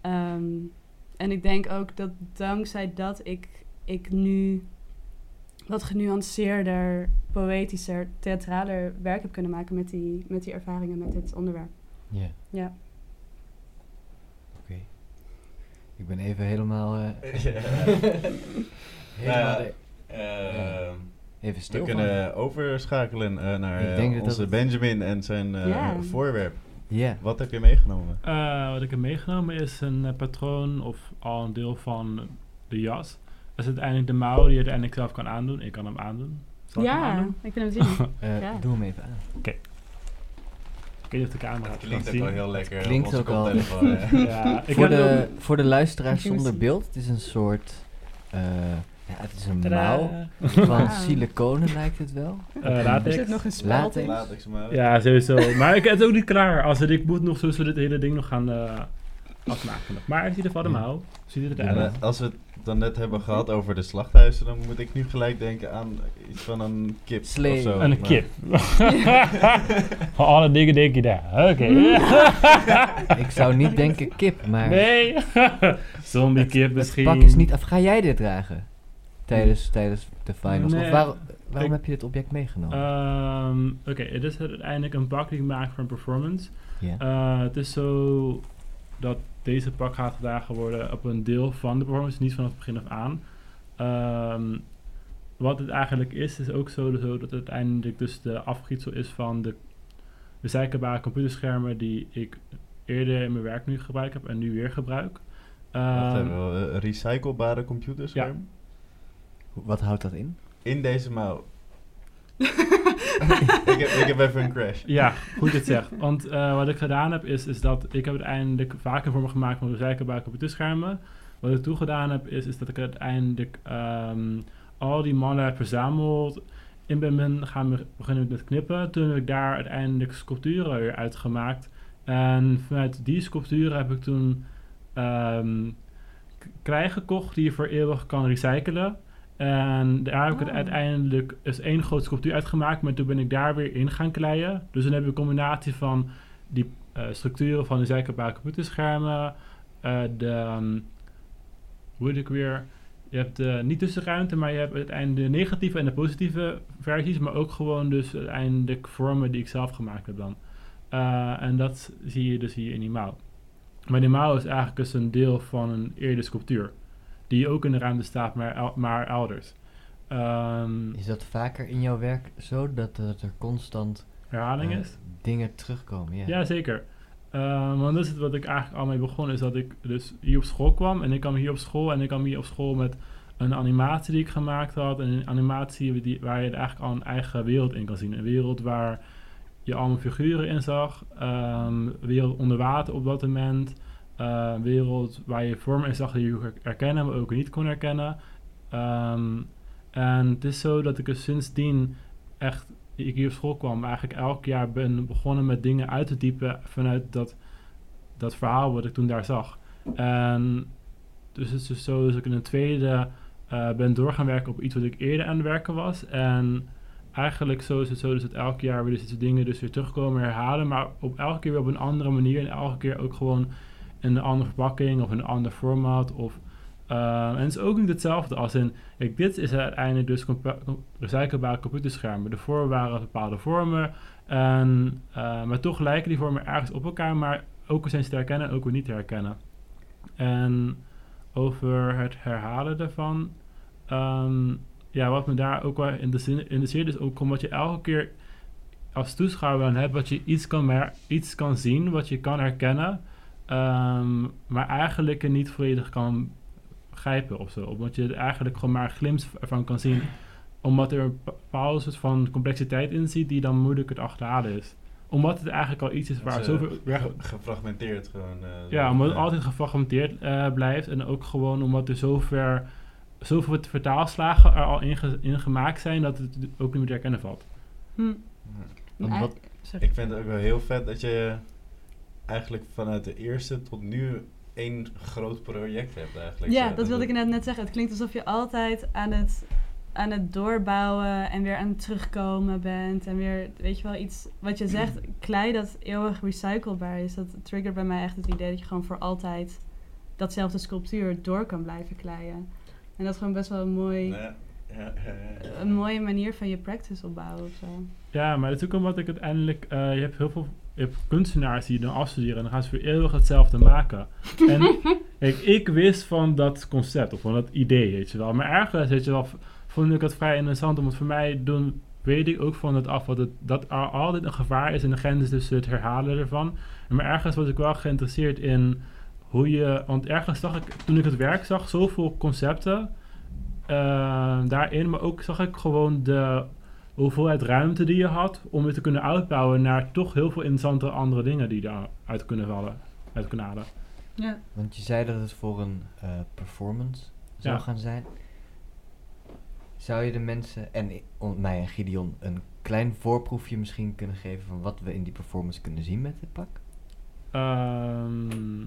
Ehm, en ik denk ook dat dankzij dat ik, ik nu wat genuanceerder, poëtischer, theatraler werk heb kunnen maken met die, met die ervaringen met dit onderwerp. Ja. Ja. Oké. Ik ben even helemaal... eh, Ja. helemaal Ja, de- Ehm, even we stil van. kunnen overschakelen eh, naar eh, onze dat- Benjamin en zijn eh, Ja. voorwerp. Ja. Wat heb je meegenomen? Eh, wat ik heb meegenomen is een patroon of al een deel van de jas. Dat is uiteindelijk de mouw die je uiteindelijk zelf kan aandoen. Ik kan hem aandoen. Zal ik hem Ja, aandoen? ik vind hem zien. Ja. Doe hem even aan. Ik weet niet of de camera Het het klinkt ook zien. wel heel lekker. klinkt ook al. Ja, ik voor, heb de, voor de luisteraars zonder beeld, het is een soort... eh, ja, het is een Tadaa. mouw van siliconen lijkt het wel. Eh, Er latex. zit nog een speld. Latex. Ja, sowieso. Maar ik heb het ook niet klaar. Als het, ik moet nog zo dit hele ding nog gaan eh, Maar in ieder geval de mouw. Ziet het eruit? als we het dan net hebben gehad over de slachthuizen, dan moet ik nu gelijk denken aan iets van een kip Slee. of zo. En een Maar- kip. Van alle dingen denk je daar. Oké. Ik zou niet denken kip, maar Nee. Zombie kip het misschien. pak is niet af. Ga jij dit dragen? Tijdens, tijdens de finals? Nee. Of waar- waarom Ik- heb je dit object meegenomen? Ehm, Oké, het is uiteindelijk een pak die ik maak voor een performance. ja. Eh, het is zo dat deze pak gaat gedragen worden op een deel van de performance, niet vanaf het begin af aan. Ehm, wat het eigenlijk is, is ook zo, zo dat het uiteindelijk dus de afgietsel is van de recyclebare computerschermen die ik eerder in mijn werk nu gebruikt heb en nu weer gebruik. Wat Ehm, hebben we? Eh, Recyclebare computerscherm? Wat houdt dat in? In deze mouw. ik, heb, even een crash. Ja, goed het zegt. Want eh, wat ik gedaan heb, is, is dat ik heb uiteindelijk vaker voor me gemaakt van recyclebare computerschermen. Wat ik toen gedaan heb, is, is dat ik uiteindelijk ehm, al die mannen heb verzameld. In ben gaan be- beginnen met knippen. Toen heb ik daar uiteindelijk sculpturen weer uitgemaakt. En vanuit die sculpturen heb ik toen klei gekocht die je voor eeuwig kan recyclen. En daar heb ik het Oh. uiteindelijk is één grote sculptuur uitgemaakt, maar toen ben ik daar weer in gaan kleien. Dus dan heb je een combinatie van die eh, structuren van de recyclebare computerschermen, eh, de, ehm, hoe heet ik weer, je hebt de niet tussenruimte, maar je hebt uiteindelijk de negatieve en de positieve versies, maar ook gewoon dus uiteindelijk vormen die ik zelf gemaakt heb dan. Eh, en dat zie je dus hier in die mouw. Maar die mouw is eigenlijk dus een deel van een eerdere sculptuur. Die ook in de ruimte staat, maar, maar elders. Ehm, Is dat vaker in jouw werk zo dat, dat er constant herhaling eh, is? dingen terugkomen? Ja. Ja, zeker. Ehm, want dat is het wat ik eigenlijk al mee begon, is dat ik dus hier op school kwam. En ik kwam hier op school en ik kwam hier op school met een animatie die ik gemaakt had. En een animatie die, waar je eigenlijk al een eigen wereld in kan zien. Een wereld waar je allemaal figuren in zag. ehm, een wereld onder water op dat moment. Een wereld waar je vormen in zag die je herkennen, maar ook niet kon herkennen. Ehm, en het is zo dat ik dus sindsdien echt, ik hier op school kwam, eigenlijk elk jaar ben begonnen met dingen uit te diepen vanuit dat, dat verhaal wat ik toen daar zag. En dus het is dus zo dat ik in een tweede eh, ben door gaan werken op iets wat ik eerder aan het werken was. En eigenlijk zo is het zo dus dat elk jaar weer deze dingen dus weer terugkomen herhalen, maar op elke keer weer op een andere manier en elke keer ook gewoon in een andere verpakking of in een ander format of Ehm, en het is ook niet hetzelfde als in, kijk, dit is uiteindelijk dus recyclebare computerschermen. Daarvoor waren bepaalde vormen, en, eh, maar toch lijken die vormen ergens op elkaar, maar ook zijn ze te herkennen en ook weer niet te herkennen. En over het herhalen daarvan, ehm, ja, wat me daar ook wel interesseert interesseert is ook omdat je elke keer als toeschouwer dan hebt wat je iets kan, iets kan zien, wat je kan herkennen, ehm, maar eigenlijk er niet volledig kan begrijpen of zo. Omdat je er eigenlijk gewoon maar een glimp ervan kan zien, omdat er een bepaalde soort van complexiteit in zit die dan moeilijk het achterhalen is. Omdat het eigenlijk al iets is waar zoveel ge- gefragmenteerd gewoon. eh, ja, omdat het altijd gefragmenteerd eh, blijft. En ook gewoon omdat er zover, zoveel vertaalslagen er al in, ge- in gemaakt zijn dat het ook niet meer te herkennen valt. Hm. Ja. Wat- Ik vind het ook wel heel vet dat je eigenlijk vanuit de eerste tot nu één groot project hebt eigenlijk. Ja, Zo, dat wilde ik net net zeggen. Het klinkt alsof je altijd aan het, aan het doorbouwen en weer aan het terugkomen bent. En weer, weet je wel, iets wat je zegt, klei dat eeuwig recyclebaar is. Dat triggert bij mij echt het idee dat je gewoon voor altijd datzelfde sculptuur door kan blijven kleien. En dat is gewoon best wel een, mooi, Ja, ja, ja, ja, ja. een mooie manier van je practice opbouwen of zo. Ja, maar dat is ook omdat ik uiteindelijk... eh, je hebt heel veel je hebt kunstenaars die dan afstuderen en dan gaan ze voor eeuwig hetzelfde maken. En kijk, ik wist van dat concept of van dat idee, weet je wel. Maar ergens, weet je wel, vond ik het vrij interessant. Omdat voor mij doen, weet ik ook van het af wat het, dat er altijd een gevaar is en de grens tussen het herhalen ervan. Maar ergens was ik wel geïnteresseerd in hoe je... Want ergens zag ik, toen ik het werk zag, zoveel concepten eh, daarin. Maar ook zag ik gewoon de hoeveelheid ruimte die je had om het te kunnen uitbouwen naar toch heel veel interessante andere dingen die daaruit kunnen vallen, uit kunnen halen. Ja. Want je zei dat het voor een eh, performance zou Ja. gaan zijn. Zou je de mensen en mij en Gideon een klein voorproefje misschien kunnen geven van wat we in die performance kunnen zien met dit pak? Ehm,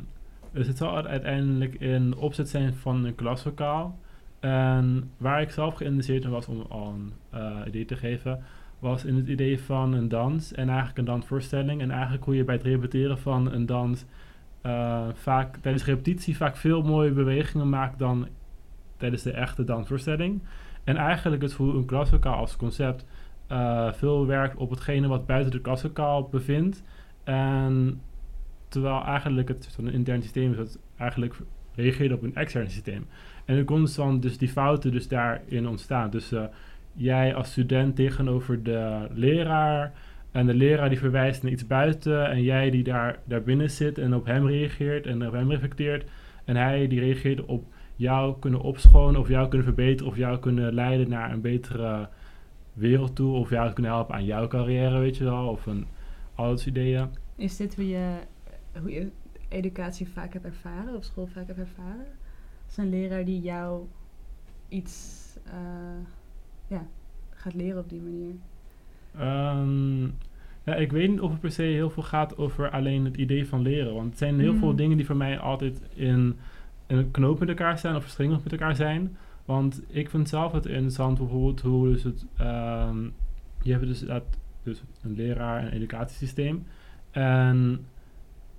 dus het zal uiteindelijk in opzet zijn van een klaslokaal. En waar ik zelf geïnteresseerd in was om al een eh, idee te geven, was in het idee van een dans en eigenlijk een dansvoorstelling. En eigenlijk hoe je bij het repeteren van een dans eh, vaak tijdens repetitie vaak veel mooie bewegingen maakt dan tijdens de echte dansvoorstelling. En eigenlijk het hoe een klaslokaal als concept eh, veel werkt op hetgene wat buiten de klaslokaal bevindt. En terwijl eigenlijk het een intern systeem is dat eigenlijk reageert op een extern systeem. En er constant dus die fouten dus daarin ontstaan. Dus eh, jij als student tegenover de leraar en de leraar die verwijst naar iets buiten en jij die daar, daar binnen zit en op hem reageert en op hem reflecteert en hij die reageert op jou kunnen opschonen of jou kunnen verbeteren of jou kunnen leiden naar een betere wereld toe of jou kunnen helpen aan jouw carrière, weet je wel, of een, ideeën. Is dit hoe je, hoe je educatie vaak hebt ervaren, of school vaak hebt ervaren? Als een leraar die jou iets eh, ja, gaat leren op die manier. Ehm, ja, ik weet niet of het per se heel veel gaat over alleen het idee van leren. Want het zijn heel veel Mhm. dingen die voor mij altijd in, in een knoop met elkaar zijn of verstrengeld met elkaar zijn. Want ik vind zelf het interessant bijvoorbeeld hoe dus het... ehm, je hebt dus, dat, dus een leraar en een educatiesysteem. En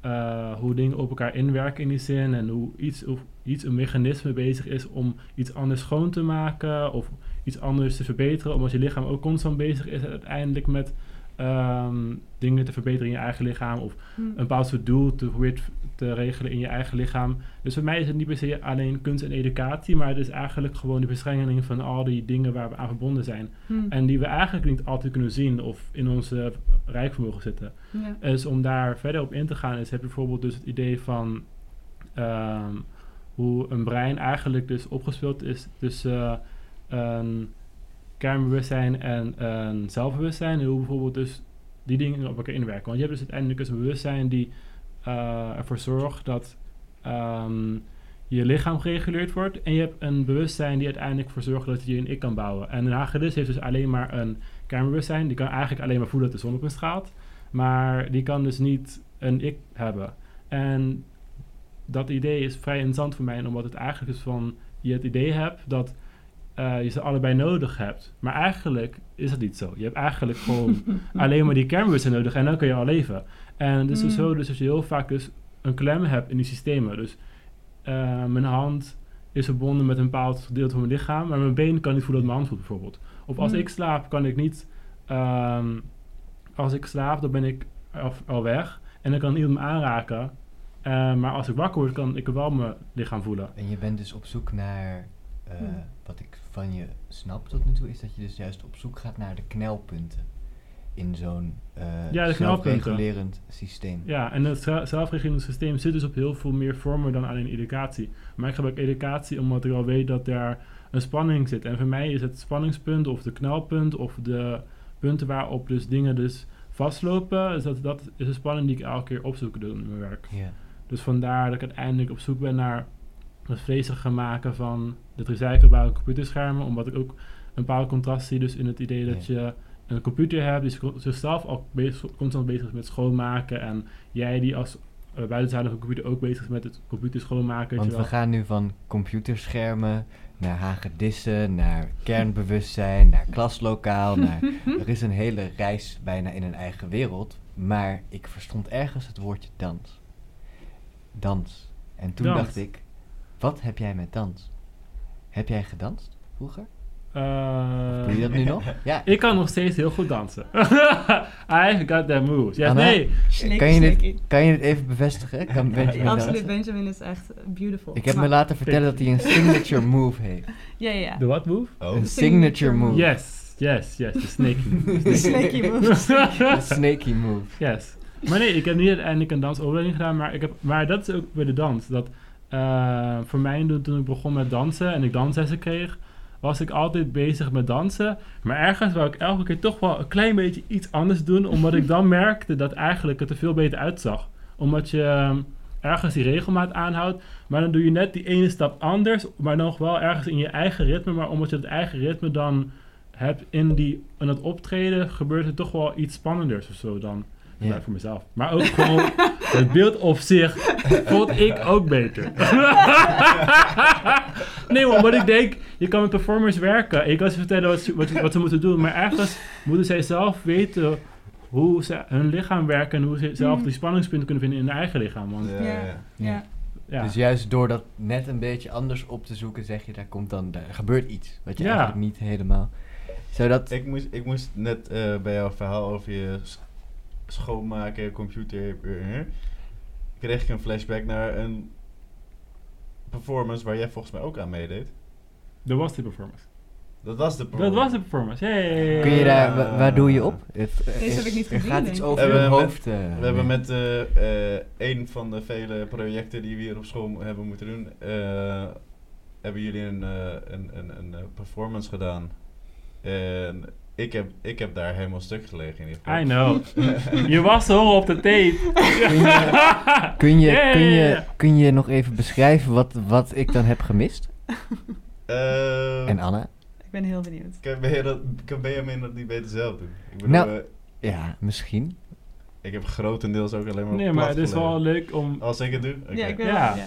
eh, hoe dingen op elkaar inwerken in die zin. En hoe iets, of iets een mechanisme bezig is om iets anders schoon te maken. Of iets anders te verbeteren. Omdat je lichaam ook constant bezig is uiteindelijk met ehm, dingen te verbeteren in je eigen lichaam. Of Hm. een bepaald soort doel te regelen in je eigen lichaam. Dus voor mij is het niet per se alleen kunst en educatie. Maar het is eigenlijk gewoon de verstrengeling van al die dingen waar we aan verbonden zijn. Hm. En die we eigenlijk niet altijd kunnen zien of in onze rijkvermogen zitten. Ja. Dus om daar verder op in te gaan, is heb je bijvoorbeeld dus het idee van ehm, hoe een brein eigenlijk dus opgespeeld is tussen een kernbewustzijn en een zelfbewustzijn. En hoe bijvoorbeeld dus die dingen op elkaar inwerken. Want je hebt dus uiteindelijk dus een bewustzijn die eh, ervoor zorgt dat ehm, je lichaam gereguleerd wordt. En je hebt een bewustzijn die uiteindelijk ervoor zorgt dat je een ik kan bouwen. En een hagedis heeft dus alleen maar een kernbewustzijn. Die kan eigenlijk alleen maar voelen dat de zon op hem straalt. Maar die kan dus niet een ik hebben. En dat idee is vrij interessant voor mij, omdat het eigenlijk is van je het idee hebt dat eh, je ze allebei nodig hebt. Maar eigenlijk is dat niet zo. Je hebt eigenlijk gewoon alleen maar die kernbewustzijn nodig en dan kun je al leven. En dus is Mm. zo dus dat je heel vaak dus een klem hebt in die systemen. Dus eh, mijn hand is verbonden met een bepaald gedeelte van mijn lichaam, maar mijn been kan niet voelen dat mijn hand voelt bijvoorbeeld. Of als Hmm. ik slaap, kan ik niet. ehm, als ik slaap, dan ben ik al, al weg en dan kan iemand me aanraken. Eh, maar als ik wakker word, kan ik wel mijn lichaam voelen. En je bent dus op zoek naar, eh, Hmm. wat ik van je snap tot nu toe, is dat je dus juist op zoek gaat naar de knelpunten in zo'n eh Ja, zelfregulerend systeem. Ja, en het zel- zelfregulerend systeem zit dus op heel veel meer vormen dan alleen educatie. Maar ik gebruik educatie omdat ik al weet dat daar een spanning zit. En voor mij is het spanningspunt of de knelpunt of de punten waarop dus dingen dus vastlopen. Dus dat, dat is een spanning die ik elke keer opzoek in mijn werk. Dus vandaar dat ik uiteindelijk op zoek ben naar het vleesige maken van de recyclebare computerschermen. Omdat ik ook een bepaald contrast zie dus in het idee dat je een computer hebt die zich- zichzelf al bezig, constant bezig is met schoonmaken. En jij die als uh, van een computer ook bezig is met het computer schoonmaken. Want we gaan nu van computerschermen naar hagedissen, naar kernbewustzijn, naar klaslokaal. Naar, er is een hele reis bijna in een eigen wereld. Maar ik verstond ergens het woordje dans. Dans. En toen Dans. dacht ik, wat heb jij met dans? Heb jij gedanst vroeger? Eh, Doe je dat nu nog? Ja. Ik kan nog steeds heel goed dansen. I got that moves. Ja, Anna? nee. Sneaky, Kan je, dit, kan je dit even bevestigen? Kan Benjamin Absoluut, dansen? Benjamin is echt beautiful. Ik heb me laten vertellen dat hij een signature move heeft. Ja, ja. De what move? Oh. Een signature move. Yes, yes, yes. De snake move. De snaky moves. Een snaky move. Yes. Maar nee, ik heb niet uiteindelijk een dansopleiding gedaan, maar, ik heb, maar dat is ook bij de dans. Dat eh, voor mij, toen, ik begon met dansen en ik danslessen kreeg, was ik altijd bezig met dansen. Maar ergens wou ik elke keer toch wel een klein beetje iets anders doen, omdat ik dan merkte dat eigenlijk het er veel beter uitzag. Omdat je ehm, ergens die regelmaat aanhoudt, maar dan doe je net die ene stap anders, maar nog wel ergens in je eigen ritme. Maar omdat je het eigen ritme dan hebt in, die, in het optreden, gebeurt er toch wel iets spannenders of zo dan. Ja. voor mezelf. Maar ook gewoon het beeld op zich vond ik ook beter. nee, maar wat ik denk, je kan met performers werken. En je kan ze vertellen wat ze, wat, wat ze moeten doen. Maar ergens moeten zij zelf weten hoe ze hun lichaam werken. En hoe ze zelf Mm. die spanningspunten kunnen vinden in hun eigen lichaam. Want, Ja, Ja. ja. Ja. ja. Dus juist door dat net een beetje anders op te zoeken, zeg je, daar komt dan, daar gebeurt iets. Wat je Ja. eigenlijk niet helemaal... Zodat... Ik moest, ik moest net eh, bij jouw verhaal over je schoonmaken, computer, eh, kreeg ik een flashback naar een performance waar jij volgens mij ook aan meedeed. dat was die performance. Dat was de Dat performance. was de performance. Hey. Kun je daar... wa- Waar doe je op? Het, eh, Deze heb ik niet Er gezien, gaat denk iets over je hoofd. eh, We hebben met eh, eh, een van de vele projecten die we hier op school hebben moeten doen, eh, hebben jullie een, eh, een, een, een performance gedaan. En ik heb, ik heb daar helemaal stuk gelegen in ieder geval. I know. je was zo op de tape. Kun je, kun, je, kun je nog even beschrijven wat, wat ik dan heb gemist? Eh, En Anna? Ik ben heel benieuwd. Kan Benjamin dat, kan Benjamin dat niet beter zelf doen? Ik bedoel, Nou. eh, Ja, misschien. ik heb grotendeels ook alleen maar Nee, maar het is wel leuk om... Als ik het doe? Oké. Ja, ik Ja. ja.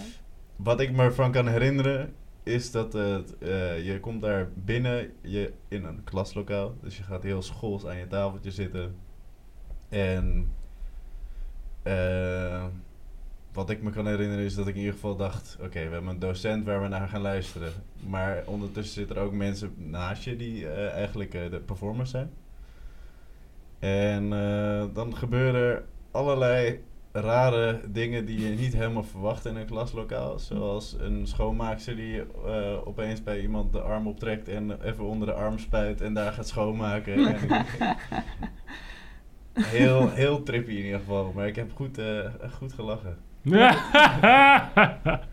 Wat ik me ervan kan herinneren is dat het, eh, je komt daar binnen je, in een klaslokaal. Dus je gaat heel schools aan je tafeltje zitten. En eh, wat ik me kan herinneren is dat ik in ieder geval dacht... Oké, we hebben een docent waar we naar gaan luisteren. Maar ondertussen zitten er ook mensen naast je die eh, eigenlijk de performers zijn. En dan gebeuren er allerlei rare dingen die je niet helemaal verwacht in een klaslokaal. Zoals een schoonmaakster die eh, opeens bij iemand de arm optrekt en even onder de arm spuit en daar gaat schoonmaken. En heel, heel trippy in ieder geval, maar ik heb goed, eh, goed gelachen.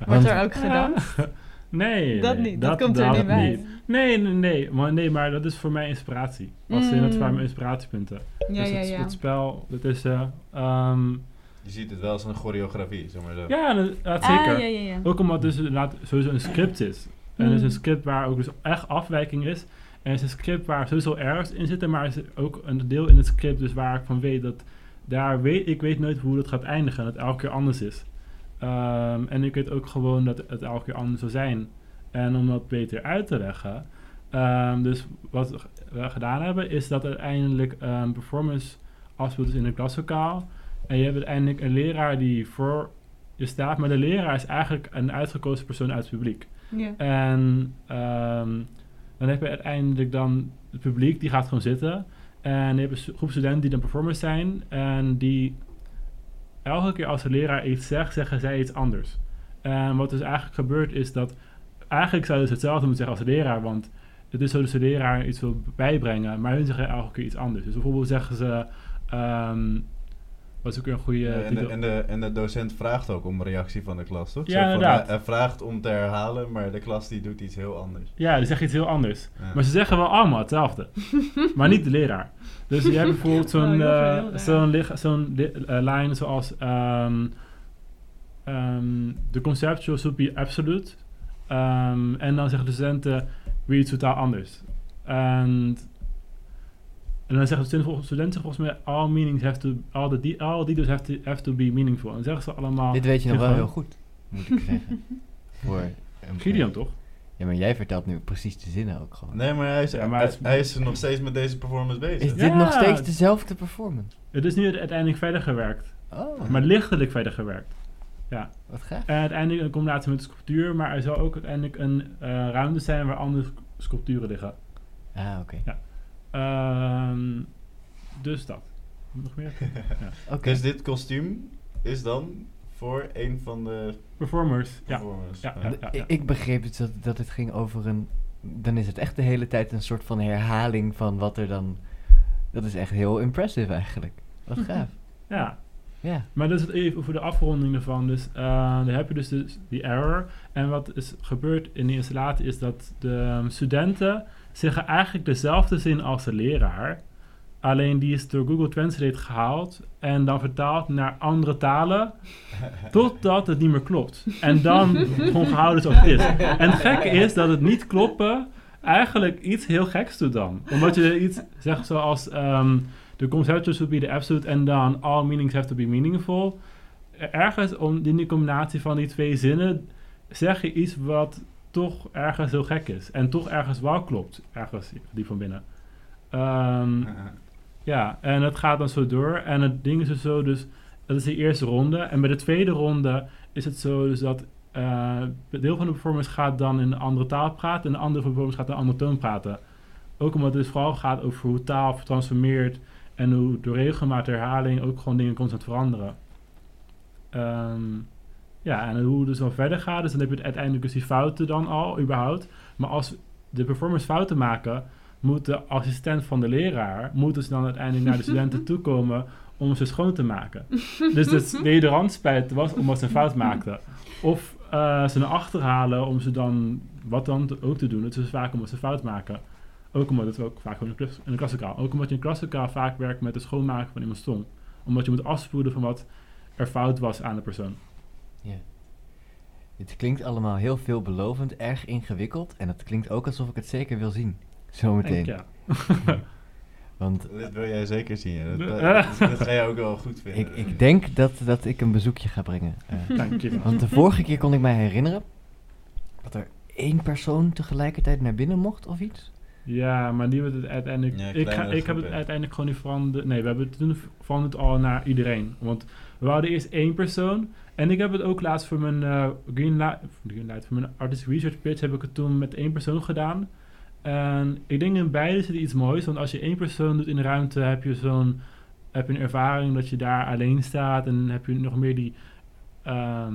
Wordt er ook gedanst? nee, Dat nee, niet, dat komt er niet bij. Nee, nee, nee. Maar, nee, maar dat is voor mij inspiratie. Dat zijn het Mm. voor mijn inspiratiepunten. Ja, dus ja, het, ja. het spel, dat is... eh, ehm, Je ziet het wel als een choreografie, zeg maar zo. ja, dat, dat Ah, zeker. ja, ja, ja. Ook omdat dus inderdaad sowieso een script is. En het is Mm. een script waar ook dus echt afwijking is. En het is een script waar sowieso ergens in zitten, maar er is ook een deel in het script dus waar ik van weet dat daar weet ik weet nooit hoe dat gaat eindigen en dat het elke keer anders is. Ehm, en ik weet ook gewoon dat het elke keer anders zal zijn. En om dat beter uit te leggen, ehm, dus wat we gedaan hebben, is dat uiteindelijk een performance afspeelt dus in een klaslokaal. En je hebt uiteindelijk een leraar die voor je staat, maar de leraar is eigenlijk een uitgekozen persoon uit het publiek. Ja. En ehm, dan heb je uiteindelijk dan het publiek, die gaat gewoon zitten. En je hebt een groep studenten die dan performers zijn. En die elke keer als de leraar iets zegt, zeggen zij iets anders. En wat dus eigenlijk gebeurt is dat... Eigenlijk zouden ze hetzelfde moeten zeggen als de leraar. Want het is zo dat de leraar iets wil bijbrengen. Maar hun zeggen elke keer iets anders. Dus bijvoorbeeld zeggen ze... ehm wat is ook een goede Ja, en, de, titel? en, de, en de docent vraagt ook om reactie van de klas, toch? Ja, van, inderdaad. Hij, vraagt om te herhalen, maar de klas die doet iets heel anders. Ja, die zeggen iets heel anders. Ja. Maar ze zeggen wel allemaal hetzelfde. maar niet de leraar. Dus je hebt bijvoorbeeld zo'n eh, zo'n eh, lijn zoals... ehm ehm the conceptual should be absolute. Ehm, en dan zeggen de studenten weer iets totaal anders. En, en dan zeggen de studenten, volgens- studenten volgens mij... All meanings have to... All, the de- all details have to, have to be meaningful. En dan zeggen ze allemaal... Dit weet je nog wel heel goed, moet ik zeggen. Voor Gideon, toch? Ja, maar jij vertelt nu precies de zinnen ook gewoon. Nee, maar hij is, Ja, maar hij, is nog steeds met deze performance bezig. Is Ja. dit nog steeds dezelfde performance? Het is nu uiteindelijk verder gewerkt. Oh, Maar lichtelijk verder gewerkt. wat gaaf. En uiteindelijk een combinatie met sculptuur, maar er zal ook uiteindelijk een eh, ruimte zijn waar andere sc- sculpturen liggen. Ah, oké. Ehm, dus dat. Nog meer? Oké. Dus dit kostuum is dan voor een van de Performers. Ja. performers. Ja, Ja. ja, ja. Ik, ik begreep het dat, dat het ging over een... Dan is het echt de hele tijd een soort van herhaling van wat er dan... Dat is echt heel impressive eigenlijk. Wat gaaf. ja. Ja. Maar dat is het even voor de afronding ervan. Dus eh, dan heb je dus de, die error. En wat is gebeurd in de installatie is dat de studenten zeggen eigenlijk dezelfde zin als de leraar. Alleen die is door Google Translate gehaald en dan vertaald naar andere talen. Totdat het niet meer klopt. En dan gewoon gehouden zoals het is. En het gekke is dat het niet kloppen eigenlijk iets heel geks doet dan. Omdat je iets zegt zoals... ehm the conceptual should be the absolute en dan all meanings have to be meaningful. Ergens om, in die combinatie van die twee zinnen zeg je iets wat toch ergens heel gek is. En toch ergens wel klopt. Ergens die van binnen. Ehm, ja, en het gaat dan zo door. En het ding is dus zo, dus dat is de eerste ronde. En bij de tweede ronde is het zo dus dat een deel van de performance gaat dan in een andere taal praten en de andere performance gaat in een andere toon praten. Ook omdat het dus vooral gaat over hoe taal transformeert en hoe door regelmatige herhaling ook gewoon dingen constant veranderen. Ehm, ja, en hoe het dus dan verder gaat, dus dan heb je uiteindelijk dus die fouten dan al, überhaupt. Maar als de performers fouten maken, moet de assistent van de leraar, moet dus dan uiteindelijk naar de studenten toekomen om ze schoon te maken. dus het wederhandspijt was omdat ze een fout maakten. Of eh, ze naar achter halen om ze dan, wat dan te- ook te doen. Het is vaak omdat ze fout maken. Ook omdat het ook vaak gewoon in de, klas, in de klaslokaal. Ook omdat je in de klaslokaal vaak werkt met het schoonmaken van iemands tong. Omdat je moet afspoelen van wat er fout was aan de persoon. Ja. Het klinkt allemaal heel veelbelovend, erg ingewikkeld. En het klinkt ook alsof ik het zeker wil zien. Zometeen. Ja. Want Dit wil jij zeker zien. Dat, dat, dat ga je ook wel goed vinden. ik, ik denk dat, dat ik een bezoekje ga brengen. Eh, Dank je wel. want de vorige keer kon ik mij herinneren dat er één persoon tegelijkertijd naar binnen mocht of iets. Ja, maar die wordt het uiteindelijk. Ja, ik, ga, ik heb het uiteindelijk gewoon niet veranderd. Nee, we hebben het toen veranderd al naar iedereen. Want we hadden eerst één persoon. En ik heb het ook laatst voor mijn eh Greenlight, Greenlight, voor mijn Artist Research Pitch heb ik het toen met één persoon gedaan. En ik denk in beide zit iets moois. Want als je één persoon doet in de ruimte, heb je zo'n heb je een ervaring dat je daar alleen staat. En heb je nog meer die ehm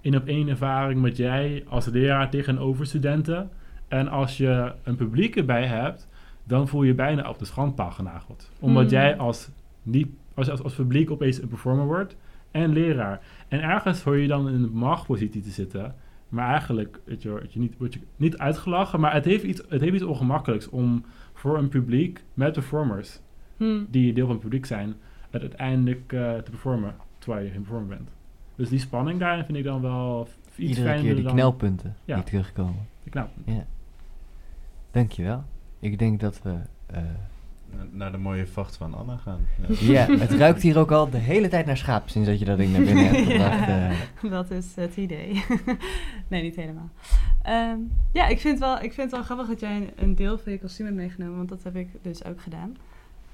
in op één ervaring met jij als leraar tegenover studenten. En als je een publiek erbij hebt, dan voel je je bijna op de schandpaal genageld. Omdat Hmm. jij als, niet, als, als, als publiek opeens een performer wordt en leraar. En ergens hoor je dan in een machtpositie te zitten. Maar eigenlijk je, word je niet, word je niet uitgelachen. Maar het heeft, iets, het heeft iets ongemakkelijks om voor een publiek met performers, Hm. die deel van het publiek zijn, het uiteindelijk eh, te performen. Terwijl je geen performer bent. Dus die spanning daarin vind ik dan wel iets Iedere fijner keer die dan... knelpunten Ja. die terugkomen. de knap. Ja. Dankjewel. Ik denk dat we... eh, Na- Naar de mooie vacht van Anna gaan. Ja. ja, het ruikt hier ook al de hele tijd naar schaap sinds dat je dat ding naar binnen hebt gebracht. Ja. eh. Dat is het idee. nee, niet helemaal. Ehm, ja, ik vind, wel, ik vind het wel grappig dat jij een, een deel van je kostuum hebt meegenomen, want dat heb ik dus ook gedaan.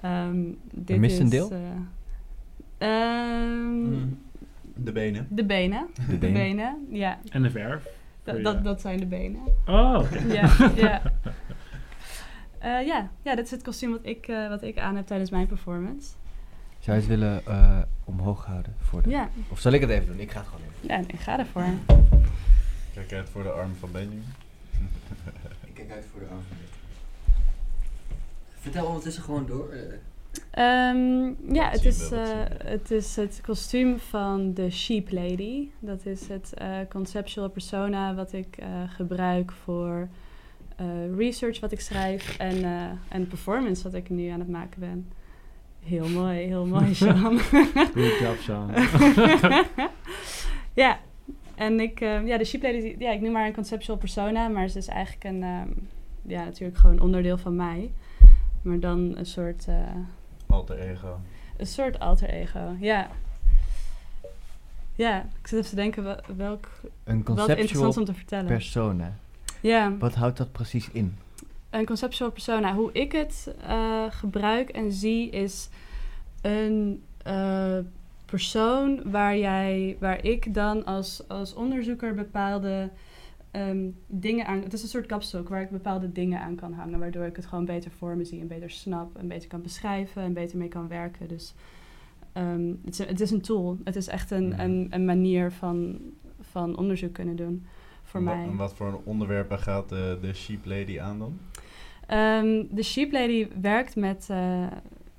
Ehm dit mist een is, deel? eh, ehm, De benen. De benen. De De benen. ja. En de verf. Dat, dat, dat zijn de benen. Oh, oké. Ja, ja. Eh, ja. ja, dat is het kostuum wat ik, eh, wat ik aan heb tijdens mijn performance. Zou je het willen eh, omhoog houden? Voor de... Ja, Of zal ik het even doen? Ik ga het gewoon doen. ja ik ga ervoor. Kijk uit voor de arm van Benjamin. Ik kijk uit voor de arm van dit. Vertel ondertussen gewoon door. eh. Ehm, ja, het is, eh, het is het kostuum van de Sheep Lady. Dat is het eh, conceptual persona wat ik eh, gebruik voor eh, research wat ik schrijf en, eh, en performance wat ik nu aan het maken ben. Heel mooi, heel mooi, Sean. Good job, Sean. ja, en ik, eh, ja, de Sheep Lady, ja, ik noem maar een conceptual persona, maar ze is eigenlijk een, ehm, ja, natuurlijk gewoon onderdeel van mij. Maar dan een soort, eh, Alter ego. een soort alter ego, ja. Ja, ik zit even te denken wel- welk, Een wat interessant conceptual om te vertellen. persona. Ja, Wat houdt dat precies in? een conceptual persona. Hoe ik het eh, gebruik en zie is een eh, persoon waar jij, waar ik dan als, als onderzoeker bepaalde ehm, dingen aan. Het is een soort kapstok waar ik bepaalde dingen aan kan hangen, waardoor ik het gewoon beter voor me zie en beter snap en beter kan beschrijven en beter mee kan werken. Dus ehm, het, is, het is een tool. Het is echt een, Mhm. een, een manier van, van onderzoek kunnen doen voor En mij. Wat voor onderwerpen gaat de, de Sheep Lady aan dan? Ehm, de Sheep Lady werkt met, eh,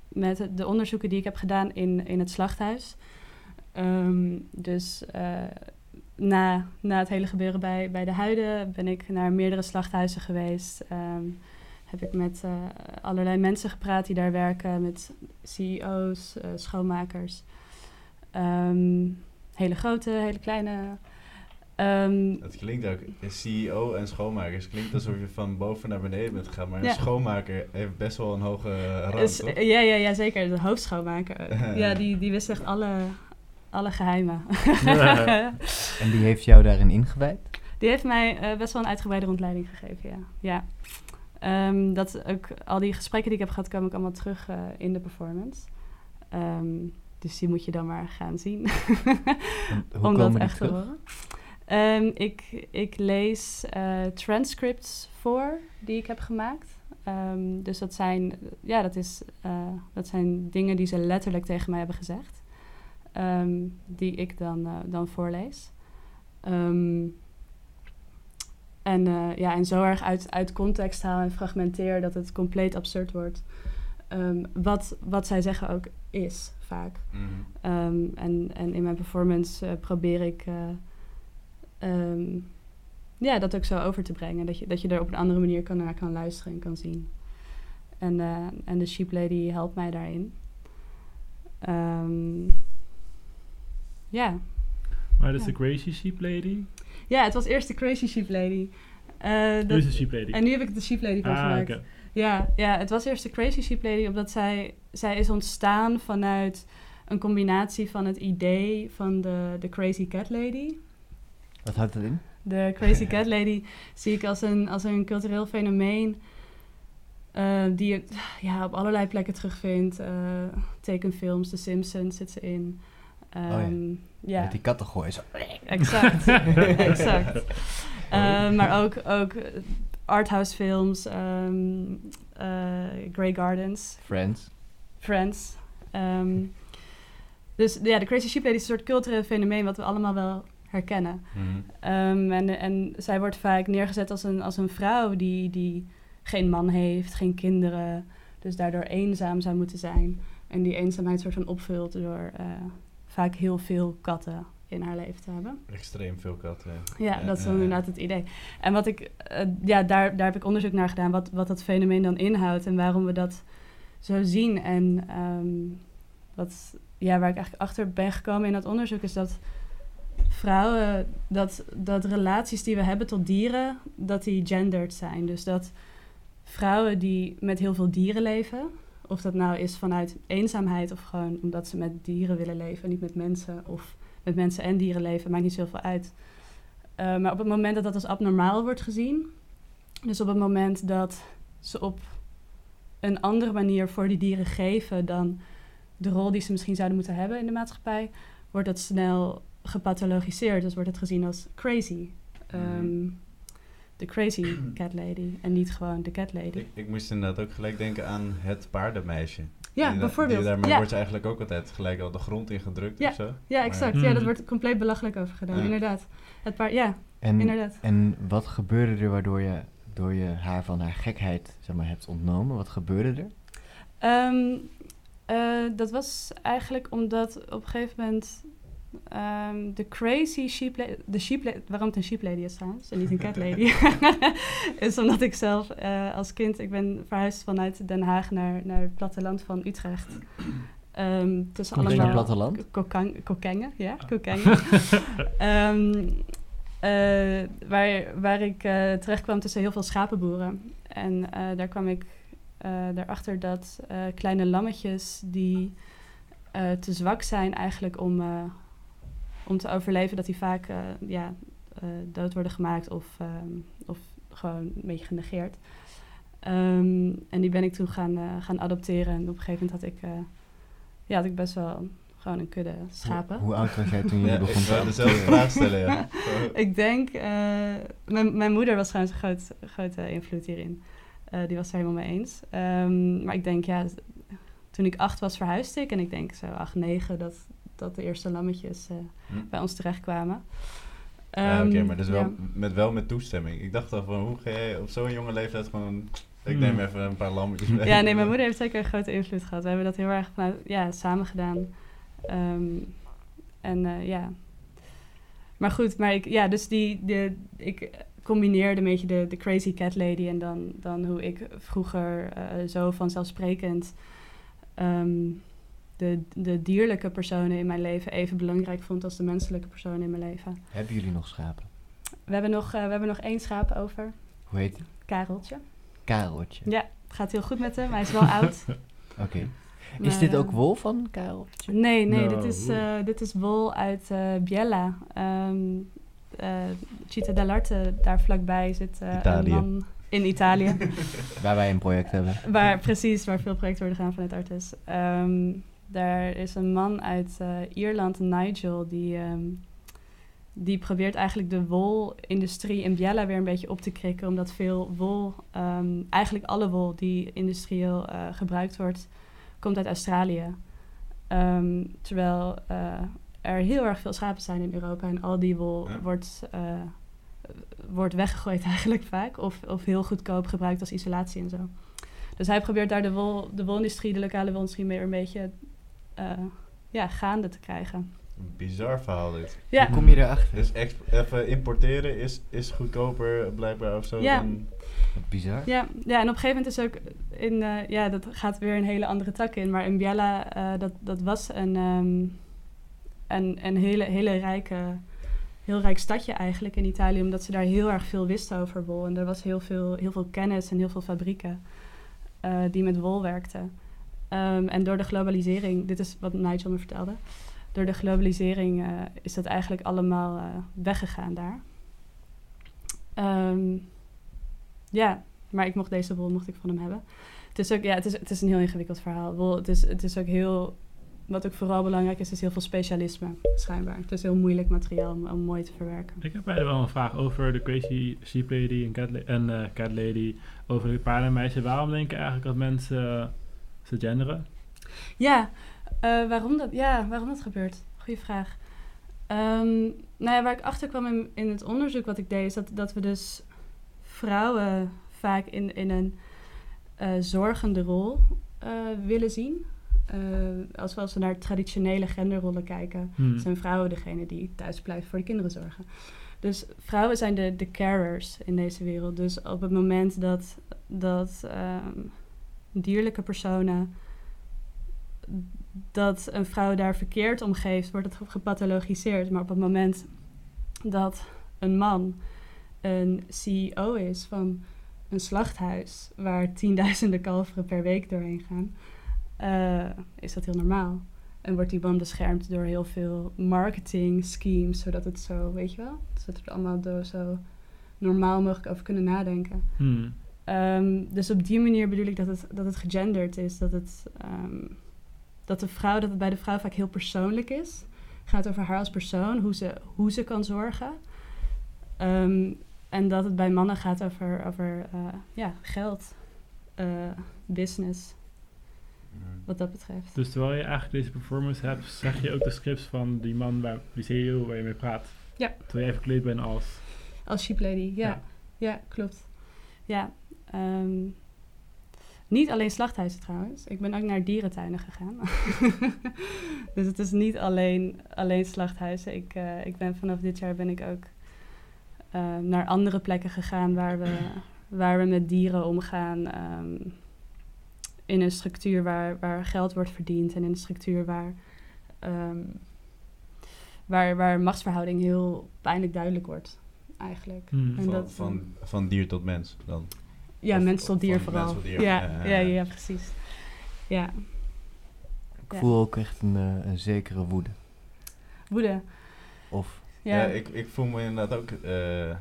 met de onderzoeken die ik heb gedaan in, in het slachthuis. Ehm, dus eh, na, na het hele gebeuren bij, bij de Huiden ben ik naar meerdere slachthuizen geweest. Ehm, heb ik met eh, allerlei mensen gepraat die daar werken, met CEO's, schoonmakers. Hele grote, hele kleine. Ehm, Het klinkt ook, CEO en schoonmakers, klinkt alsof je van boven naar beneden bent gegaan. Maar Ja. een schoonmaker heeft best wel een hoge rang, Is- toch? ja, ja, ja, zeker. De hoofdschoonmaker. ja, die, die wist echt alle, alle geheimen. En die heeft jou daarin ingewijd? die heeft mij eh, best wel een uitgebreide rondleiding gegeven, ja. ja. Ehm, dat ook, al die gesprekken die ik heb gehad, komen ook allemaal terug eh, in de performance. Ehm, dus die moet je dan maar gaan zien. Hoe om dat echt te horen. Ehm, ik, ik lees eh, transcripts voor die ik heb gemaakt. Ehm, dus dat zijn, ja, dat, is, eh, dat zijn dingen die ze letterlijk tegen mij hebben gezegd. Ehm, die ik dan, eh, dan voorlees. En, ja, en zo erg uit, uit context haal en fragmenteer dat het compleet absurd wordt. Wat, wat zij zeggen ook is, vaak. Mhm. En, en in mijn performance probeer ik eh, ehm, ja, dat ook zo over te brengen. Dat je, dat je er op een andere manier kan, naar kan luisteren en kan zien. En, eh, en de Sheep Lady helpt mij daarin. Ehm, ja. Maar dat is Ja. de Crazy Sheep Lady. ja, het was eerst de Crazy Sheep Lady. Nu dat- is de Sheep Lady. en nu heb ik de Sheep Lady van ah, gemaakt. Ja, ja, het was eerst de Crazy Sheep Lady, omdat zij, zij is ontstaan vanuit een combinatie van het idee van de, de Crazy Cat Lady. Wat houdt dat in? De Crazy Cat Lady zie ik als een, als een cultureel fenomeen eh, die je ja, op allerlei plekken terugvindt. Eh, tekenfilms, The Simpsons zit ze in. Ehm, ja. Met die kattengooi. Zo. Exact, exact. Eh, maar ook, ook arthouse films, ehm, eh, Grey Gardens, Friends. Friends. Ehm, dus ja, de Crazy Sheep Lady is een soort cultureel fenomeen wat we allemaal wel herkennen. Mhm. Ehm, en, en zij wordt vaak neergezet als een, als een vrouw die, die geen man heeft, geen kinderen, dus daardoor eenzaam zou moeten zijn. En die eenzaamheid soort van opvult door eh, vaak heel veel katten in haar leven te hebben. Extreem veel katten. Ja, Ja, dat is dan ja, ja. inderdaad het idee. En wat ik, eh, ja, daar, daar heb ik onderzoek naar gedaan, wat, wat dat fenomeen dan inhoudt en waarom we dat zo zien. En ehm, wat, ja, waar ik eigenlijk achter ben gekomen in dat onderzoek is dat vrouwen, dat, dat relaties die we hebben tot dieren, dat die gendered zijn. Dus dat vrouwen die met heel veel dieren leven, of dat nou is vanuit eenzaamheid of gewoon omdat ze met dieren willen leven, niet met mensen of met mensen en dieren leven, maakt niet zoveel uit. Uh, maar op het moment dat dat als abnormaal wordt gezien, dus op het moment dat ze op een andere manier voor die dieren geven dan de rol die ze misschien zouden moeten hebben in de maatschappij, wordt dat snel gepathologiseerd. Dus wordt het gezien als crazy. ehm, de crazy cat lady en niet gewoon de cat lady. Ik, ik moest inderdaad ook gelijk denken aan het paardenmeisje. Ja, Die- bijvoorbeeld. Die, daarmee ja, wordt ze eigenlijk ook altijd gelijk al de grond ingedrukt Ja. of zo. ja, exact. Maar- Ja, dat Hmm. wordt compleet belachelijk over gedaan, Ja. inderdaad. Het paar, ja, En, inderdaad. en wat gebeurde er waardoor je, door je haar van haar gekheid zeg maar, hebt ontnomen? Wat gebeurde er? Ehm, eh, dat was eigenlijk omdat op een gegeven moment ehm, de crazy sheep lady, de sheep la- waarom het een sheep lady is trouwens en niet een cat lady, is omdat ik zelf eh, als kind, ik ben verhuisd vanuit Den Haag naar, naar het platteland van Utrecht. Ehm tussen Kom je naar allemaal platteland? kokang- Kokengen, ja, kokengen. Ehm, eh, waar, waar ik eh, terecht kwam tussen heel veel schapenboeren. En eh, daar kwam ik eh erachter dat eh, kleine lammetjes die eh, te zwak zijn eigenlijk om, eh, om te overleven, dat die vaak eh, ja, eh, dood worden gemaakt of, ehm, of gewoon een beetje genegeerd. Ehm, en die ben ik toen gaan, eh, gaan adopteren. En op een gegeven moment had ik, eh, ja, had ik best wel gewoon een kudde schapen. Hoe, hoe oud was jij toen je Ja, begon ik dezelfde vraag stellen, ja. Ik denk, eh, mijn, mijn moeder was trouwens een groot, grote invloed hierin. Eh, die was het er helemaal mee eens. Ehm, maar ik denk, ja, toen ik acht was verhuisde ik. En ik denk zo acht, negen, dat, dat de eerste lammetjes eh, Hm. bij ons terechtkwamen. Ja, oké, Ehm, maar dus wel, ja. met, wel met toestemming. Ik dacht al van, hoe ga jij op zo'n jonge leeftijd gewoon... Ik Hmm. neem even een paar lammetjes mee. Ja, nee, mijn moeder heeft zeker een grote invloed gehad. We hebben dat heel erg vanuit, ja, samen gedaan. Ehm, en eh, ja. Maar goed, maar ik, ja, dus die, de, ik combineerde een beetje de, de crazy cat lady en dan, dan hoe ik vroeger eh, zo vanzelfsprekend ehm, de, de dierlijke personen in mijn leven even belangrijk vond als de menselijke personen in mijn leven. Hebben jullie nog schapen? We hebben nog, eh, we hebben nog één schaap over, Hoe heet die? Kareltje. Kareltje. Ja, het gaat heel goed met hem. Hij is wel oud. Oké. Is maar, dit eh, ook wol van Kareltje? Nee, nee, No. dit, is, eh, dit is wol uit eh, Biella. Ehm eh, Città dell'Arte, daar vlakbij zit eh, Italië. een man in Italië. Waar wij een project hebben. waar, precies, waar veel projecten worden gedaan vanuit Artis. Ehm daar is een man uit eh, Ierland, Nigel, die, ehm, die probeert eigenlijk de wolindustrie in Biella weer een beetje op te krikken. Omdat veel wol, ehm, eigenlijk alle wol die industrieel eh, gebruikt wordt, komt uit Australië. Ehm, terwijl eh, er heel erg veel schapen zijn in Europa en al die wol Ja. wordt, wordt weggegooid eigenlijk vaak. Of, of heel goedkoop gebruikt als isolatie en zo. Dus hij probeert daar de, wol, de wolindustrie, de lokale wolindustrie, weer een beetje ja, gaande te krijgen. Een bizar verhaal dit. Ja, Hoe kom je erachter? Dus even importeren is, is goedkoper blijkbaar of zo Ja. dan... Bizar. ja, ja, en op een gegeven moment is ook in, eh, ja, dat gaat weer een hele andere tak in. Maar in Biella, eh, dat, dat was een, ehm, een, een hele, hele rijke, heel rijk stadje eigenlijk in Italië, omdat ze daar heel erg veel wisten over wol. En er was heel veel, heel veel kennis en heel veel fabrieken eh, die met wol werkten. Ehm, en door de globalisering, dit is wat Nigel me vertelde, door de globalisering eh, is dat eigenlijk allemaal eh, weggegaan daar. Ehm, ja, maar ik mocht deze wol mocht ik van hem hebben. Het is ook, ja, het is, het is een heel ingewikkeld verhaal. Het, is, het is ook heel, wat ook vooral belangrijk is, is heel veel specialisme, schijnbaar. Het is heel moeilijk materiaal om, mooi te verwerken. Ik heb bijna wel een vraag over de Crazy Sheep Lady en Cat, en, eh, cat Lady. Over de paardenmeisje. Waarom denken eigenlijk dat mensen ze genderen? Ja, eh, waarom, dat, ja waarom dat gebeurt? Goeie vraag. Ehm, nou ja, waar ik achter kwam in, in het onderzoek wat ik deed, is dat, dat we dus vrouwen vaak in, in een eh, zorgende rol eh, willen zien. Als, we, als we naar traditionele genderrollen kijken, Hmm. zijn vrouwen degene die thuis blijven voor de kinderen zorgen. Dus vrouwen zijn de, de carers in deze wereld. Dus op het moment dat, dat ehm, dierlijke personen dat een vrouw daar verkeerd om geeft, wordt het ge- gepathologiseerd. Maar op het moment dat een man een CEO is van een slachthuis waar tienduizenden kalveren per week doorheen gaan, eh, is dat heel normaal. En wordt die man beschermd door heel veel marketing schemes, zodat het zo, weet je wel, zodat we er allemaal zo normaal mogelijk over kunnen nadenken. Hmm. Ehm, dus op die manier bedoel ik dat het, dat het gegenderd is. Dat het, ehm, dat, de vrouw, dat het bij de vrouw vaak heel persoonlijk is. Het gaat over haar als persoon, hoe ze, hoe ze kan zorgen. Ehm, en dat het bij mannen gaat over, over eh, ja, geld, eh, business, wat dat betreft. Dus terwijl je eigenlijk deze performance hebt, zeg je ook de scripts van die man, waar, die CEO waar je mee praat. Ja. Terwijl jij verkleed bent als... Als sheep lady, ja. Ja. Ja, klopt. Ja. ehm, niet alleen slachthuizen trouwens. Ik ben ook naar dierentuinen gegaan. dus het is niet alleen, alleen slachthuizen. Ik, eh, ik ben vanaf dit jaar ben ik ook eh, naar andere plekken gegaan waar we, waar we met dieren omgaan. ehm, in een structuur waar, waar geld wordt verdiend en in een structuur waar, ehm, waar, waar machtsverhouding heel pijnlijk duidelijk wordt, eigenlijk. Hmm. En Van, dat, van, van dier tot mens dan. Ja, Of- mens tot dier vooral. mens tot dier. Ja, Ja, ja, ja, ja, ja. precies. Ja, Ik Ja. voel ook echt een, eh, een zekere woede. woede. Of Ja, Ja, ik, ik voel me inderdaad ook eh,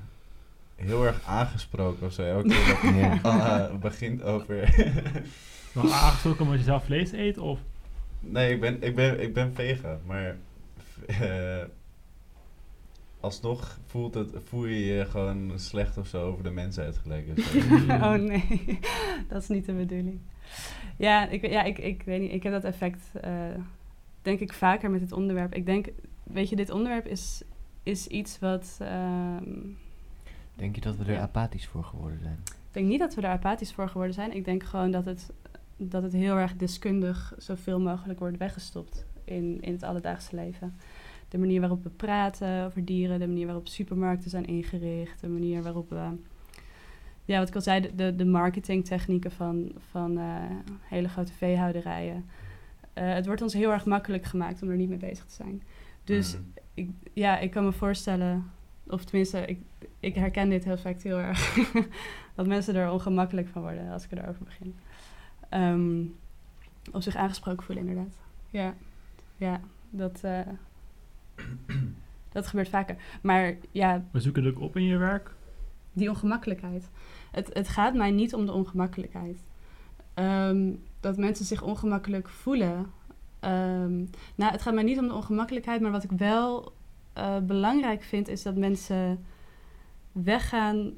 heel erg aangesproken of zo. Elke keer dat Ja. Anna begint over... Nog aangestoken omdat je zelf vlees eet? Of nee, ik ben, ik ben, ik ben vegan, maar... alsnog voelt het, voel je je gewoon slecht of zo over de mensheid gelijk. zo. oh nee, dat is niet de bedoeling. Ja, ik, ja, ik, ik weet niet. Ik heb dat effect, eh, denk ik, vaker met dit onderwerp. Ik denk, weet je, dit onderwerp is, is iets wat... ehm, denk je dat we er Ja. apathisch voor geworden zijn? Ik denk niet dat we er apathisch voor geworden zijn. Ik denk gewoon dat het, dat het heel erg deskundig zoveel mogelijk wordt weggestopt in, in het alledaagse leven. De manier waarop we praten over dieren, de manier waarop supermarkten zijn ingericht, de manier waarop we, ja, wat ik al zei, de- de, de marketingtechnieken van, van eh, hele grote veehouderijen. Eh, het wordt ons heel erg makkelijk gemaakt om er niet mee bezig te zijn. Dus Mhm. ik, ja, ik kan me voorstellen, of tenminste, ik, ik herken dit heel effect heel erg, dat mensen er ongemakkelijk van worden als ik erover begin. Ehm of zich aangesproken voelen, inderdaad. Ja, ja dat, eh, dat gebeurt vaker. Maar ja, we zoeken het ook op in je werk? die ongemakkelijkheid. Het, het gaat mij niet om de ongemakkelijkheid. Ehm, dat mensen zich ongemakkelijk voelen. Ehm, nou, het gaat mij niet om de ongemakkelijkheid, maar wat ik wel eh, belangrijk vind, is dat mensen weggaan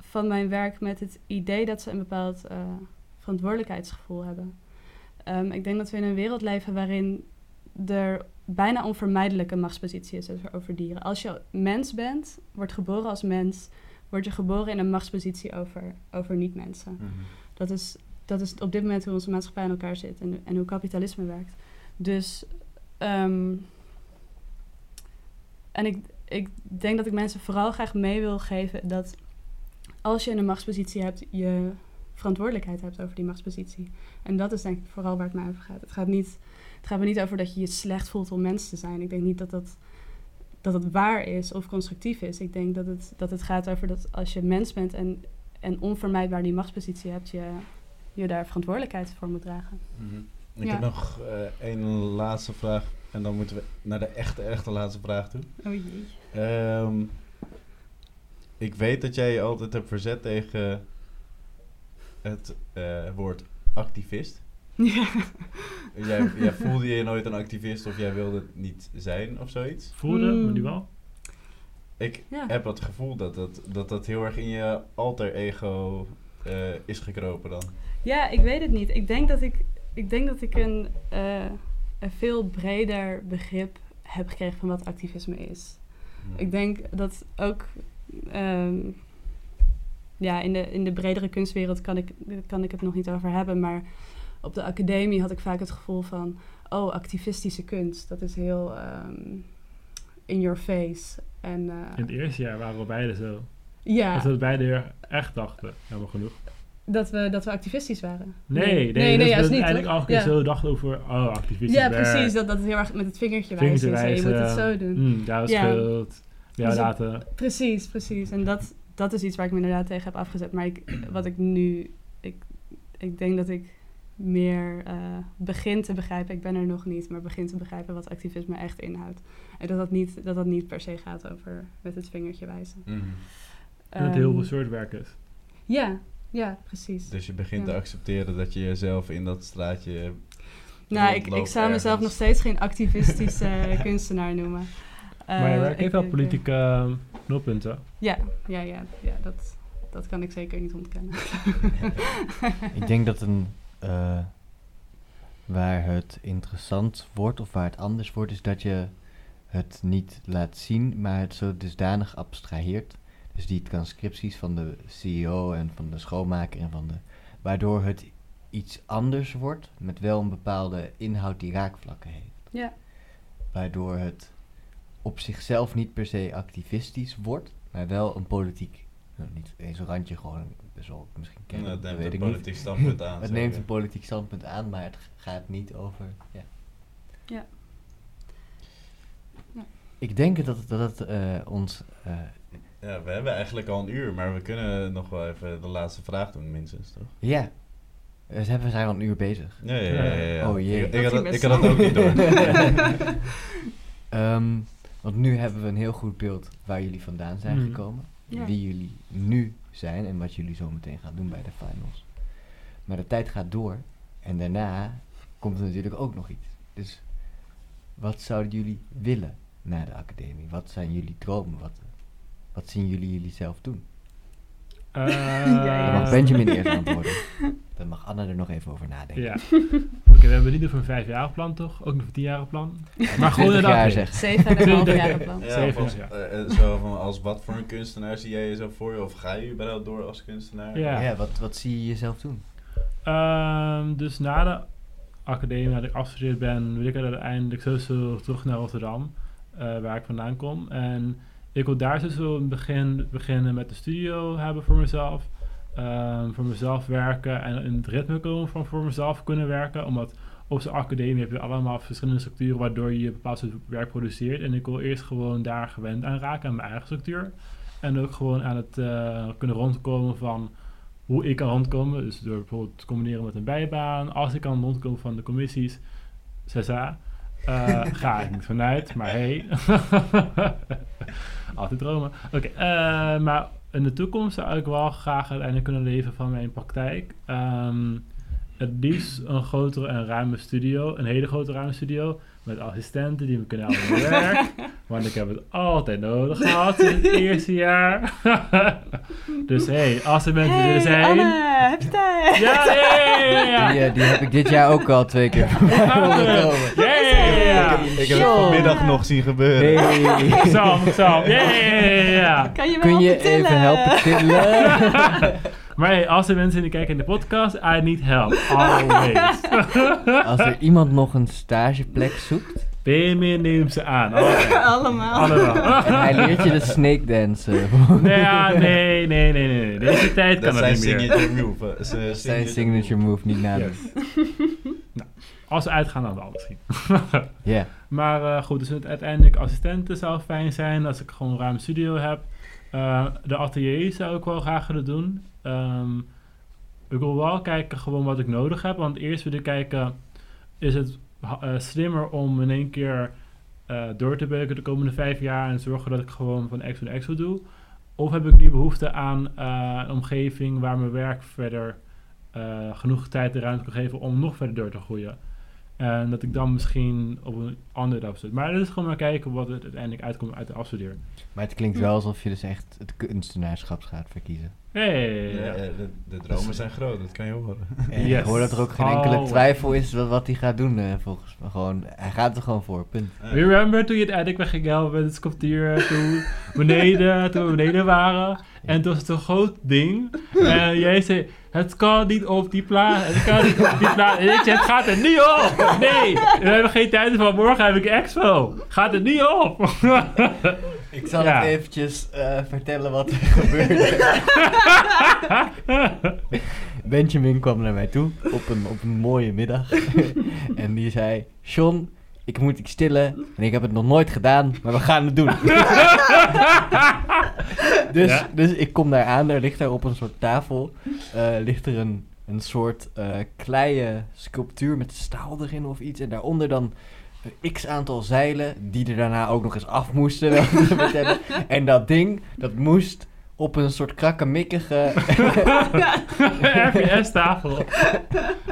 van mijn werk met het idee dat ze een bepaald eh, verantwoordelijkheidsgevoel hebben. Ehm, ik denk dat we in een wereld leven waarin er bijna onvermijdelijk een machtspositie is over- over dieren. Als je mens bent, wordt geboren als mens, word je geboren in een machtspositie over, over niet-mensen. Mhm. Dat is, dat is op dit moment hoe onze maatschappij in elkaar zit en, en hoe kapitalisme werkt. Dus, ehm, en ik, ik denk dat ik mensen vooral graag mee wil geven dat als je een machtspositie hebt, je verantwoordelijkheid hebt over die machtspositie. En dat is denk ik vooral waar het mij over gaat. Het gaat, niet, het gaat me niet over dat je je slecht voelt om mens te zijn. Ik denk niet dat dat, dat het waar is of constructief is. Ik denk dat het, dat het gaat over dat als je mens bent en, en onvermijdbaar die machtspositie hebt, je, je daar verantwoordelijkheid voor moet dragen. Mhm. Ik Ja. heb nog eh, één laatste vraag. En dan moeten we naar de echte, echte laatste vraag toe. Oh jee. Ehm, ik weet dat jij je altijd hebt verzet tegen het eh, woord activist. Ja. Jij, jij voelde je nooit een activist of jij wilde het niet zijn of zoiets. Voelde, Mm. maar nu wel? Ik Ja. heb het gevoel dat dat, dat dat heel erg in je alter ego eh, is gekropen dan. Ja, ik weet het niet. Ik denk dat ik, ik, denk dat ik een, eh, een veel breder begrip heb gekregen van wat activisme is. Ik denk dat ook ehm, ja, in, de, in de bredere kunstwereld kan ik, kan ik het nog niet over hebben, maar op de academie had ik vaak het gevoel van, oh, activistische kunst, dat is heel ehm, in your face. En, eh, In het eerste jaar waren we beide zo. ja, Dat we beide echt dachten, jammer genoeg. dat we, dat we activistisch waren. Nee, nee, nee, dat nee we eigenlijk keer ja. zo dachten over, oh, activistisch Ja, werk, precies. Dat, dat het heel erg met het vingertje vingertje wijzen Je moet het zo doen. Mm, jou Ja. schuld, jou Dus laten. Precies, precies. En dat, dat is iets waar ik me inderdaad tegen heb afgezet. Maar ik, wat ik nu... Ik, ik denk dat ik meer eh, begin te begrijpen... Ik ben er nog niet, maar begin te begrijpen wat activisme echt inhoudt. En dat dat niet, dat dat niet per se gaat over met het vingertje wijzen. Mhm. En dat het heel Ehm, veel soort werk is. Ja, ja, precies. Dus je begint Ja. te accepteren dat je jezelf in dat straatje... Nou, ik, ik zou mezelf nog steeds geen activistische kunstenaar noemen. Eh, maar je werk ik heeft wel politieke eh, nulpunten. Ja, ja, ja, ja dat, dat kan ik zeker niet ontkennen. Ik denk dat een, eh, waar het interessant wordt of waar het anders wordt, is dat je het niet laat zien, maar het zo dusdanig abstraheert. Dus die transcripties van de CEO en van de schoonmaker en van de. Waardoor het iets anders wordt, met wel een bepaalde inhoud die raakvlakken heeft. Ja. Waardoor het op zichzelf niet per se activistisch wordt, maar wel een politiek. nou, niet eens een randje, gewoon best wel misschien kennen. het dat neemt weet een politiek standpunt aan. Het neemt een politiek standpunt aan, maar het gaat niet over. Ja. Ja. Ja. Ik denk dat het, dat het eh, ons. eh, Ja, we hebben eigenlijk al een uur, maar we kunnen nog wel even de laatste vraag doen, minstens, toch? ja, we zijn, we zijn al een uur bezig. Ja, ja, ja. ja, ja. Oh, jee. Ik, had, dat- ik had dat ook niet door. Ehm, want nu hebben we een heel goed beeld waar jullie vandaan zijn Mhm. gekomen. Wie jullie nu zijn en wat jullie zo meteen gaan doen bij de finals. Maar de tijd gaat door en daarna komt er natuurlijk ook nog iets. Dus wat zouden jullie willen na de academie? Wat zijn jullie dromen? Wat, wat zien jullie jullie zelf doen? Eh, Ja, Dan mag ja. Benjamin eerst antwoorden. Dan mag Anna er nog even over nadenken. Ja. Oké, we hebben niet voor een vijfjarig plan, toch? Ook nog voor een tienjarig plan. Maar gewoon 20 een jaar zeg. Zeven en een half jaar plan. Ja, Zeven, volgens- ja. eh, eh, zo van, als wat voor een kunstenaar zie jij jezelf voor je? Of ga je überhaupt door als kunstenaar? Ja. Ja, wat, wat zie je jezelf doen? Ehm, dus na de academie, nadat ik afgestudeerd ben, wil ik uiteindelijk sowieso terug naar Rotterdam, eh, waar ik vandaan kom. En ik wil daar in het begin beginnen met de studio hebben voor mezelf. Ehm, voor mezelf werken en in het ritme komen van voor mezelf kunnen werken. Omdat op zo'n academie heb je allemaal verschillende structuren waardoor je bepaald soort werk produceert. En ik wil eerst gewoon daar gewend aan raken, aan mijn eigen structuur. En ook gewoon aan het eh, kunnen rondkomen van hoe ik kan rondkomen. Dus door bijvoorbeeld te combineren met een bijbaan. Als ik kan rondkomen van de commissies, CSA, eh, ga ik niet vanuit. Maar hey, altijd dromen. Oké, eh, maar in de toekomst zou ik wel graag uiteindelijk kunnen leven van mijn praktijk. Ehm, het liefst een grotere en ruime studio. Een hele grote ruime studio. Met assistenten die me kunnen helpen met werk. Want ik heb het altijd nodig gehad in het eerste jaar. dus hey, als er mensen willen Hey, zijn... Anne, heb je tijd? Ja, ja, ja, ja, Die, ja. eh, die heb ik dit jaar ook al twee keer voorbij horen komen. Ja, ja, ja, ja. Ik heb, het vanmiddag nog zien gebeuren. Hey. Sam, Sam. Ja, ja, ja, ja, ja. Kan je me Kun je even helpen tillen? Maar hey, als er mensen die kijken in de podcast, I need help. Always. Als er iemand nog een stageplek zoekt Benjamin neemt ze aan. Allemaal. Allemaal. en hij leert je de snake dansen. Nee, ja, nee, nee, nee, nee. Deze tijd Dat kan zijn dat niet meer. signature move. eh, zijn signature move niet nadoen. Yes. nou, als we uitgaan dan wel misschien. Ja. Maar eh, goed, dus het uiteindelijk assistenten zou fijn zijn als ik gewoon een ruime studio heb. Eh, de atelier zou ik wel graag willen doen. Ehm, ik wil wel kijken gewoon wat ik nodig heb. Want eerst wil ik kijken, is het eh, slimmer om in één keer eh, door te beuken de komende vijf jaar en zorgen dat ik gewoon van exo naar exo doe? Of heb ik nu behoefte aan eh, een omgeving waar mijn werk verder genoeg tijd en ruimte kan geven om nog verder door te groeien? En dat ik dan misschien op een andere afzet. Maar dat is gewoon maar kijken wat het uiteindelijk uitkomt uit de afstudeer. Maar het klinkt wel alsof je dus echt het kunstenaarschap gaat verkiezen. Hey, Ja, de, de dromen zijn groot, dat kan je horen. En Yes. Ik hoor dat er ook geen enkele Oh. twijfel is wat, wat hij gaat doen, eh, volgens mij. Gewoon, hij gaat er gewoon voor, punt. Remember toen je het wegging helpen met het sculptuur, toen beneden, toen we beneden waren. En toen was het een groot ding. En jij zei, het kan niet op die plaat, het kan niet op die plaat. En ik zei, het gaat er niet op. Nee, we hebben geen tijd van morgen heb ik expo. Gaat er niet op. Ik zal Ja. het eventjes eh, vertellen wat er gebeurde. Benjamin kwam naar mij toe op een, op een mooie middag. en die zei: John, ik moet iets stillen. En ik heb het nog nooit gedaan, maar we gaan het doen. dus, Ja. dus ik kom daar aan. Daar ligt daar op een soort tafel. eh, ligt er een, een soort eh kleie sculptuur met staal erin of iets. En daaronder dan een x aantal zeilen. Die er daarna ook nog eens af moesten. En dat ding, dat moest op een soort krakkemikkige RPS-tafel.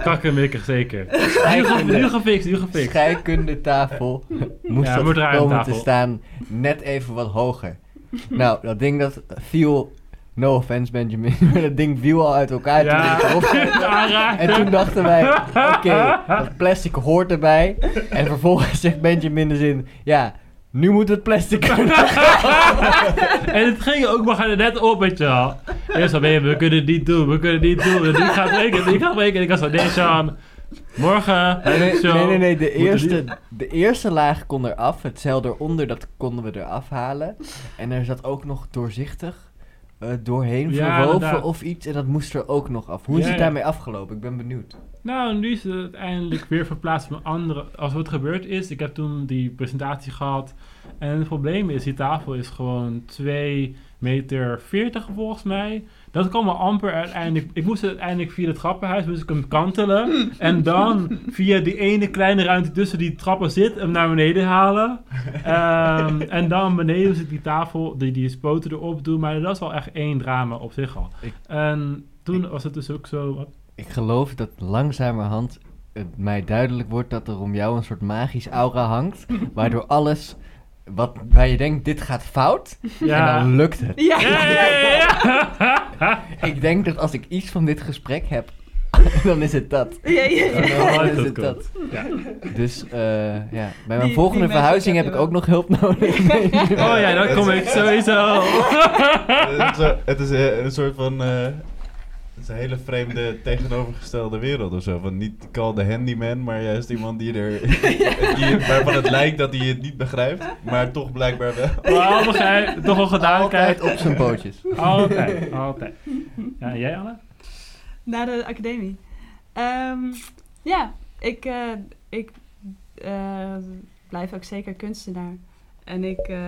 Kakkemikkig, zeker. Nu, ge- nu gefixt, nu gefixt. scheikundetafel moest Ja, dat komen tafel. te staan net even wat hoger. Nou, dat ding dat viel, no offense Benjamin, maar dat ding viel al uit elkaar Ja. En toen dachten wij, oké, dat plastic hoort erbij. En vervolgens zegt Benjamin de zin, ja, nu moet het plastic. En het ging ook maar er net op, weet je wel. Eerst van, nee, we kunnen het niet doen, we kunnen het niet doen. En die gaat breken, die gaat breken. En ik was van, nee, Sean, morgen, Nee, nee, zo. nee, nee, nee, de, eerste, de eerste laag kon eraf. Het zeil eronder, dat konden we eraf halen. En er zat ook nog doorzichtig eh, doorheen Ja, verwoven of iets. En dat moest er ook nog af. Hoe is het daarmee afgelopen? Ik ben benieuwd. Nou, nu is het uiteindelijk weer verplaatst van andere. Als wat gebeurd is, ik heb toen die presentatie gehad. En het probleem is, die tafel is gewoon 2 meter 40 volgens mij. Dat kwam me amper uiteindelijk. Ik moest uiteindelijk via het trappenhuis moest ik hem kantelen. En dan via die ene kleine ruimte tussen die trappen zit, hem naar beneden halen. Ehm, en dan beneden ik die tafel, die, die spoten erop doen. Maar dat was wel echt één drama op zich al. Ik- en toen was het dus ook zo. wat- Ik geloof dat langzamerhand het mij duidelijk wordt dat er om jou een soort magisch aura hangt. Waardoor alles wat, waar je denkt, dit gaat fout. En dan lukt het. Ja, Ja, ja, ja, ja. Ik denk dat als ik iets van dit gesprek heb, dan is het dat. ja, ja, ja. Oh, Dan is dat het dat. Ja. Dus eh, ja, bij mijn Die- volgende die verhuizing heb ik ook nog hulp nodig. Oh ja, dan kom ik sowieso. het, is, zo- het is een soort van... eh, is een hele vreemde tegenovergestelde wereld of zo. Van niet call the handyman, maar juist iemand die er... die, waarvan het lijkt dat hij het niet begrijpt, maar toch blijkbaar wel. Maar begrijp, toch wel gedaan Altijd krijgt. op zijn pootjes. Altijd, altijd. Ja, en jij Anne? Na de academie. Ehm, ja, ik, eh, ik eh, blijf ook zeker kunstenaar. En ik, eh,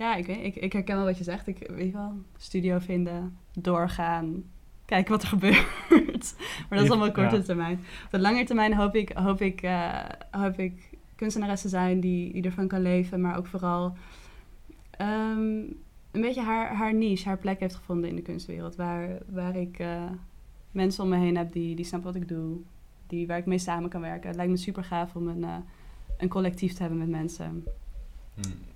ja, ik, weet, ik, ik herken wel wat je zegt. Ik weet wel, studio vinden, doorgaan, kijken wat er gebeurt. maar dat is allemaal korte Ja. termijn. Op de lange termijn hoop ik, hoop ik, eh, hoop ik kunstenares te zijn die, die ervan kan leven, maar ook vooral ehm, een beetje haar, haar niche, haar plek heeft gevonden in de kunstwereld. Waar, waar ik eh, mensen om me heen heb die, die snappen wat ik doe, die, waar ik mee samen kan werken. Het lijkt me super gaaf om een, eh, een collectief te hebben met mensen.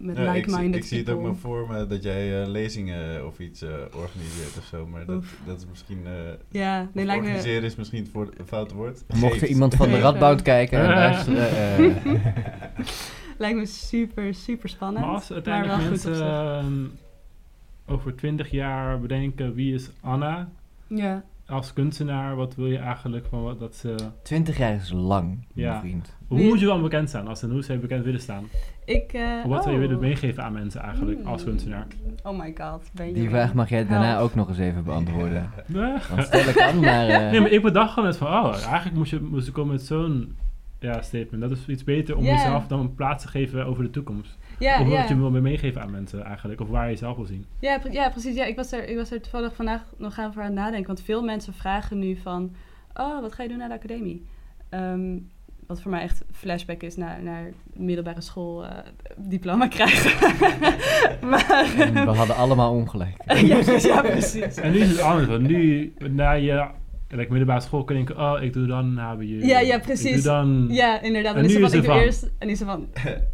Met Ja, zie- like-minded ik zie het ook maar voor me dat jij eh, lezingen of iets eh, organiseert of zo. Maar dat, Oef. dat is misschien... eh Ja, nee, me... organiseren is misschien het voor, een foute woord. Mocht er iemand van de. Radboud kijken en Eh. luisteren. eh, Lijkt me super, super spannend. Maar als maar uiteindelijk wel goed op mensen zich. ehm, over twintig jaar bedenken wie is Anna Ja. Als kunstenaar, wat wil je eigenlijk van wat dat ze... 20 jaar is lang, Ja. mijn vriend. Hoe moet je wel bekend zijn als en hoe zou je bekend willen staan? Ik, eh, wat zou je oh. willen meegeven aan mensen eigenlijk als Hmm. kunstenaar? Oh my god. Ben je Die weer- vraag mag jij daarna Help. ook nog eens even beantwoorden. Nee. Dan stel ik aan, maar... eh, Nee, maar ik bedacht gewoon net van, oh, eigenlijk moest je, moest je komen met zo'n ja, statement. Dat is iets beter om jezelf dan een plaats te geven over de toekomst. Ja, of wat je wil meegeven aan mensen eigenlijk. Of waar je jezelf wil zien. Ja, pre- ja, precies. Ja, ik, was er, ik was er toevallig vandaag nog over aan het nadenken. Want veel mensen vragen nu van... Oh, wat ga je doen na de academie? Ehm, wat voor mij echt flashback is naar, naar middelbare school eh, diploma krijgen. maar... en we hadden allemaal ongelijk. ja, precies, ja, precies. En nu is het anders. Want nu, na je like, middelbare school, kun je denken, oh, ik doe dan HBU. Ja, ja, Ik precies. doe dan... Ja, inderdaad. En En, is nu is van, ik er doe van. eerst... En is van...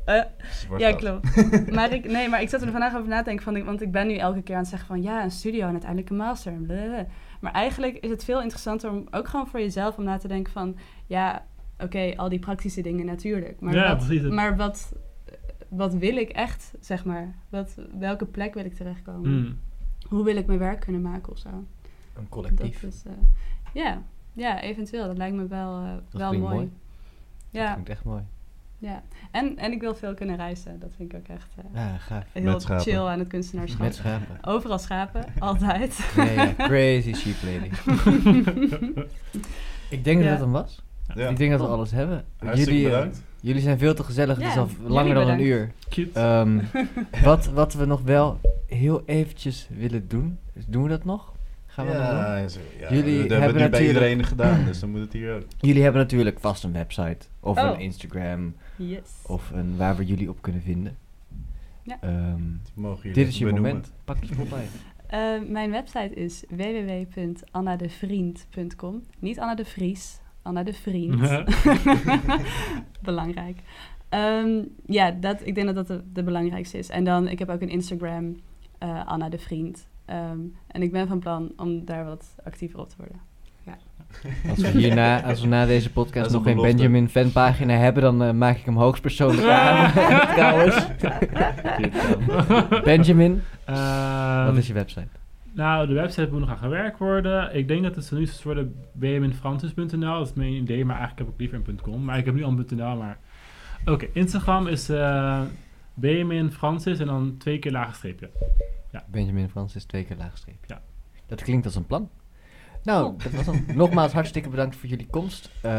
eh, Ja, klopt. maar ik, nee, maar ik zat er vandaag over na te denken, van, want ik ben nu elke keer aan het zeggen van ja, een studio en uiteindelijk een master. en blablabla. Maar eigenlijk is het veel interessanter om ook gewoon voor jezelf om na te denken van ja, oké, al die praktische dingen natuurlijk. Maar, Ja, wat, precies. maar wat, wat wil ik echt, zeg maar? Wat, welke plek wil ik terechtkomen? Hmm. Hoe wil ik mijn werk kunnen maken of zo? Een Dat is, eh, ja, ja, eventueel. Dat lijkt me wel, eh, wel klinkt mooi. mooi. Dat Ja, vind ik echt mooi. ja. En, en ik wil veel kunnen reizen. Dat vind ik ook echt eh, Ja, gaaf. heel Met schapen. chill aan het kunstenaarschap. Met schapen. Overal schapen, altijd. Ja, crazy sheep lady. Ik denk Ja. dat het hem was. Ja. Ik denk dat we alles hebben. Hartstikke jullie, eh, jullie zijn veel te gezellig. het is Ja, al langer dan een uur. Cute. Ehm, wat, wat we nog wel heel eventjes willen doen. Doen we dat nog? Gaan we dat doen? ja, zo- ja, Jullie we hebben hebben het bij natuurlijk- iedereen gedem, dus dan moet het hier ook. Jullie hebben natuurlijk vast een website. Of Oh. een Instagram. Yes. Of een, waar we jullie op kunnen vinden. Ja. Ehm, jullie dit is je benoemen. moment. Pak je mop bij. Eh, mijn website is www.annadevriend.com. Niet Anna de Vries, Anna de Vriend. Belangrijk. Ehm, ja, dat, ik denk dat dat de, de belangrijkste is. En dan, ik heb ook een Instagram, eh, Anna de Vriend. Ehm, en ik ben van plan om daar wat actiever op te worden. Als we, hierna, als we na deze podcast nog een een belofte. Benjamin fanpagina hebben, dan eh, maak ik hem hoogstpersoonlijk aan. Trouwens. Benjamin, Ehm, wat is je website? Nou, de website moet nog aan gewerkt worden. Ik denk dat het zo nu is worden benjaminfrancis.nl. Dat is mijn idee, maar eigenlijk heb ik liever een .com. Maar ik heb nu al een .nl, maar... Oké, Instagram is eh Benjamin Francis en dan twee keer lage streepje. Benjamin Francis, twee keer laagstreep. Ja. Dat klinkt als een plan. Nou, Oh. dat was hem. Nogmaals hartstikke bedankt voor jullie komst. Eh,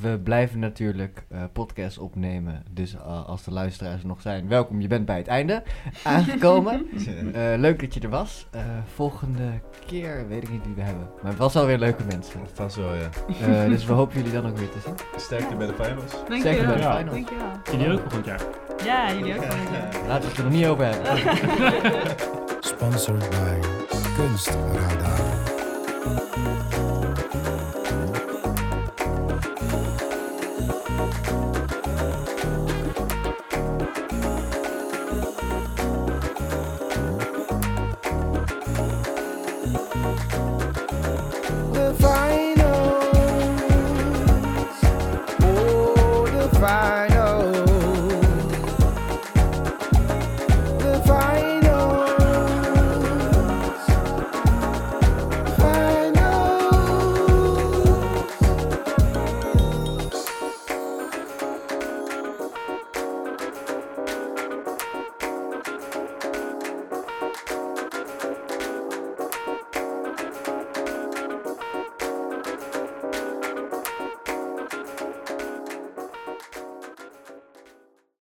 we blijven natuurlijk eh podcasts opnemen. Dus eh, als de luisteraars er nog zijn, welkom. Je bent bij het einde aangekomen. Eh, leuk dat je er was. Eh, volgende keer weet ik niet wie we hebben. Maar het was alweer leuke mensen. Vast wel, ja. Eh, dus we hopen jullie dan ook weer te zien. Sterkte bij de finals. Zeker bij Dankjewel. de Ja. finals. Dankjewel. Jullie ook volgend jaar. Ja, jullie ook. wel. Laten we het er nog niet over hebben. Sponsored by Kunstradar.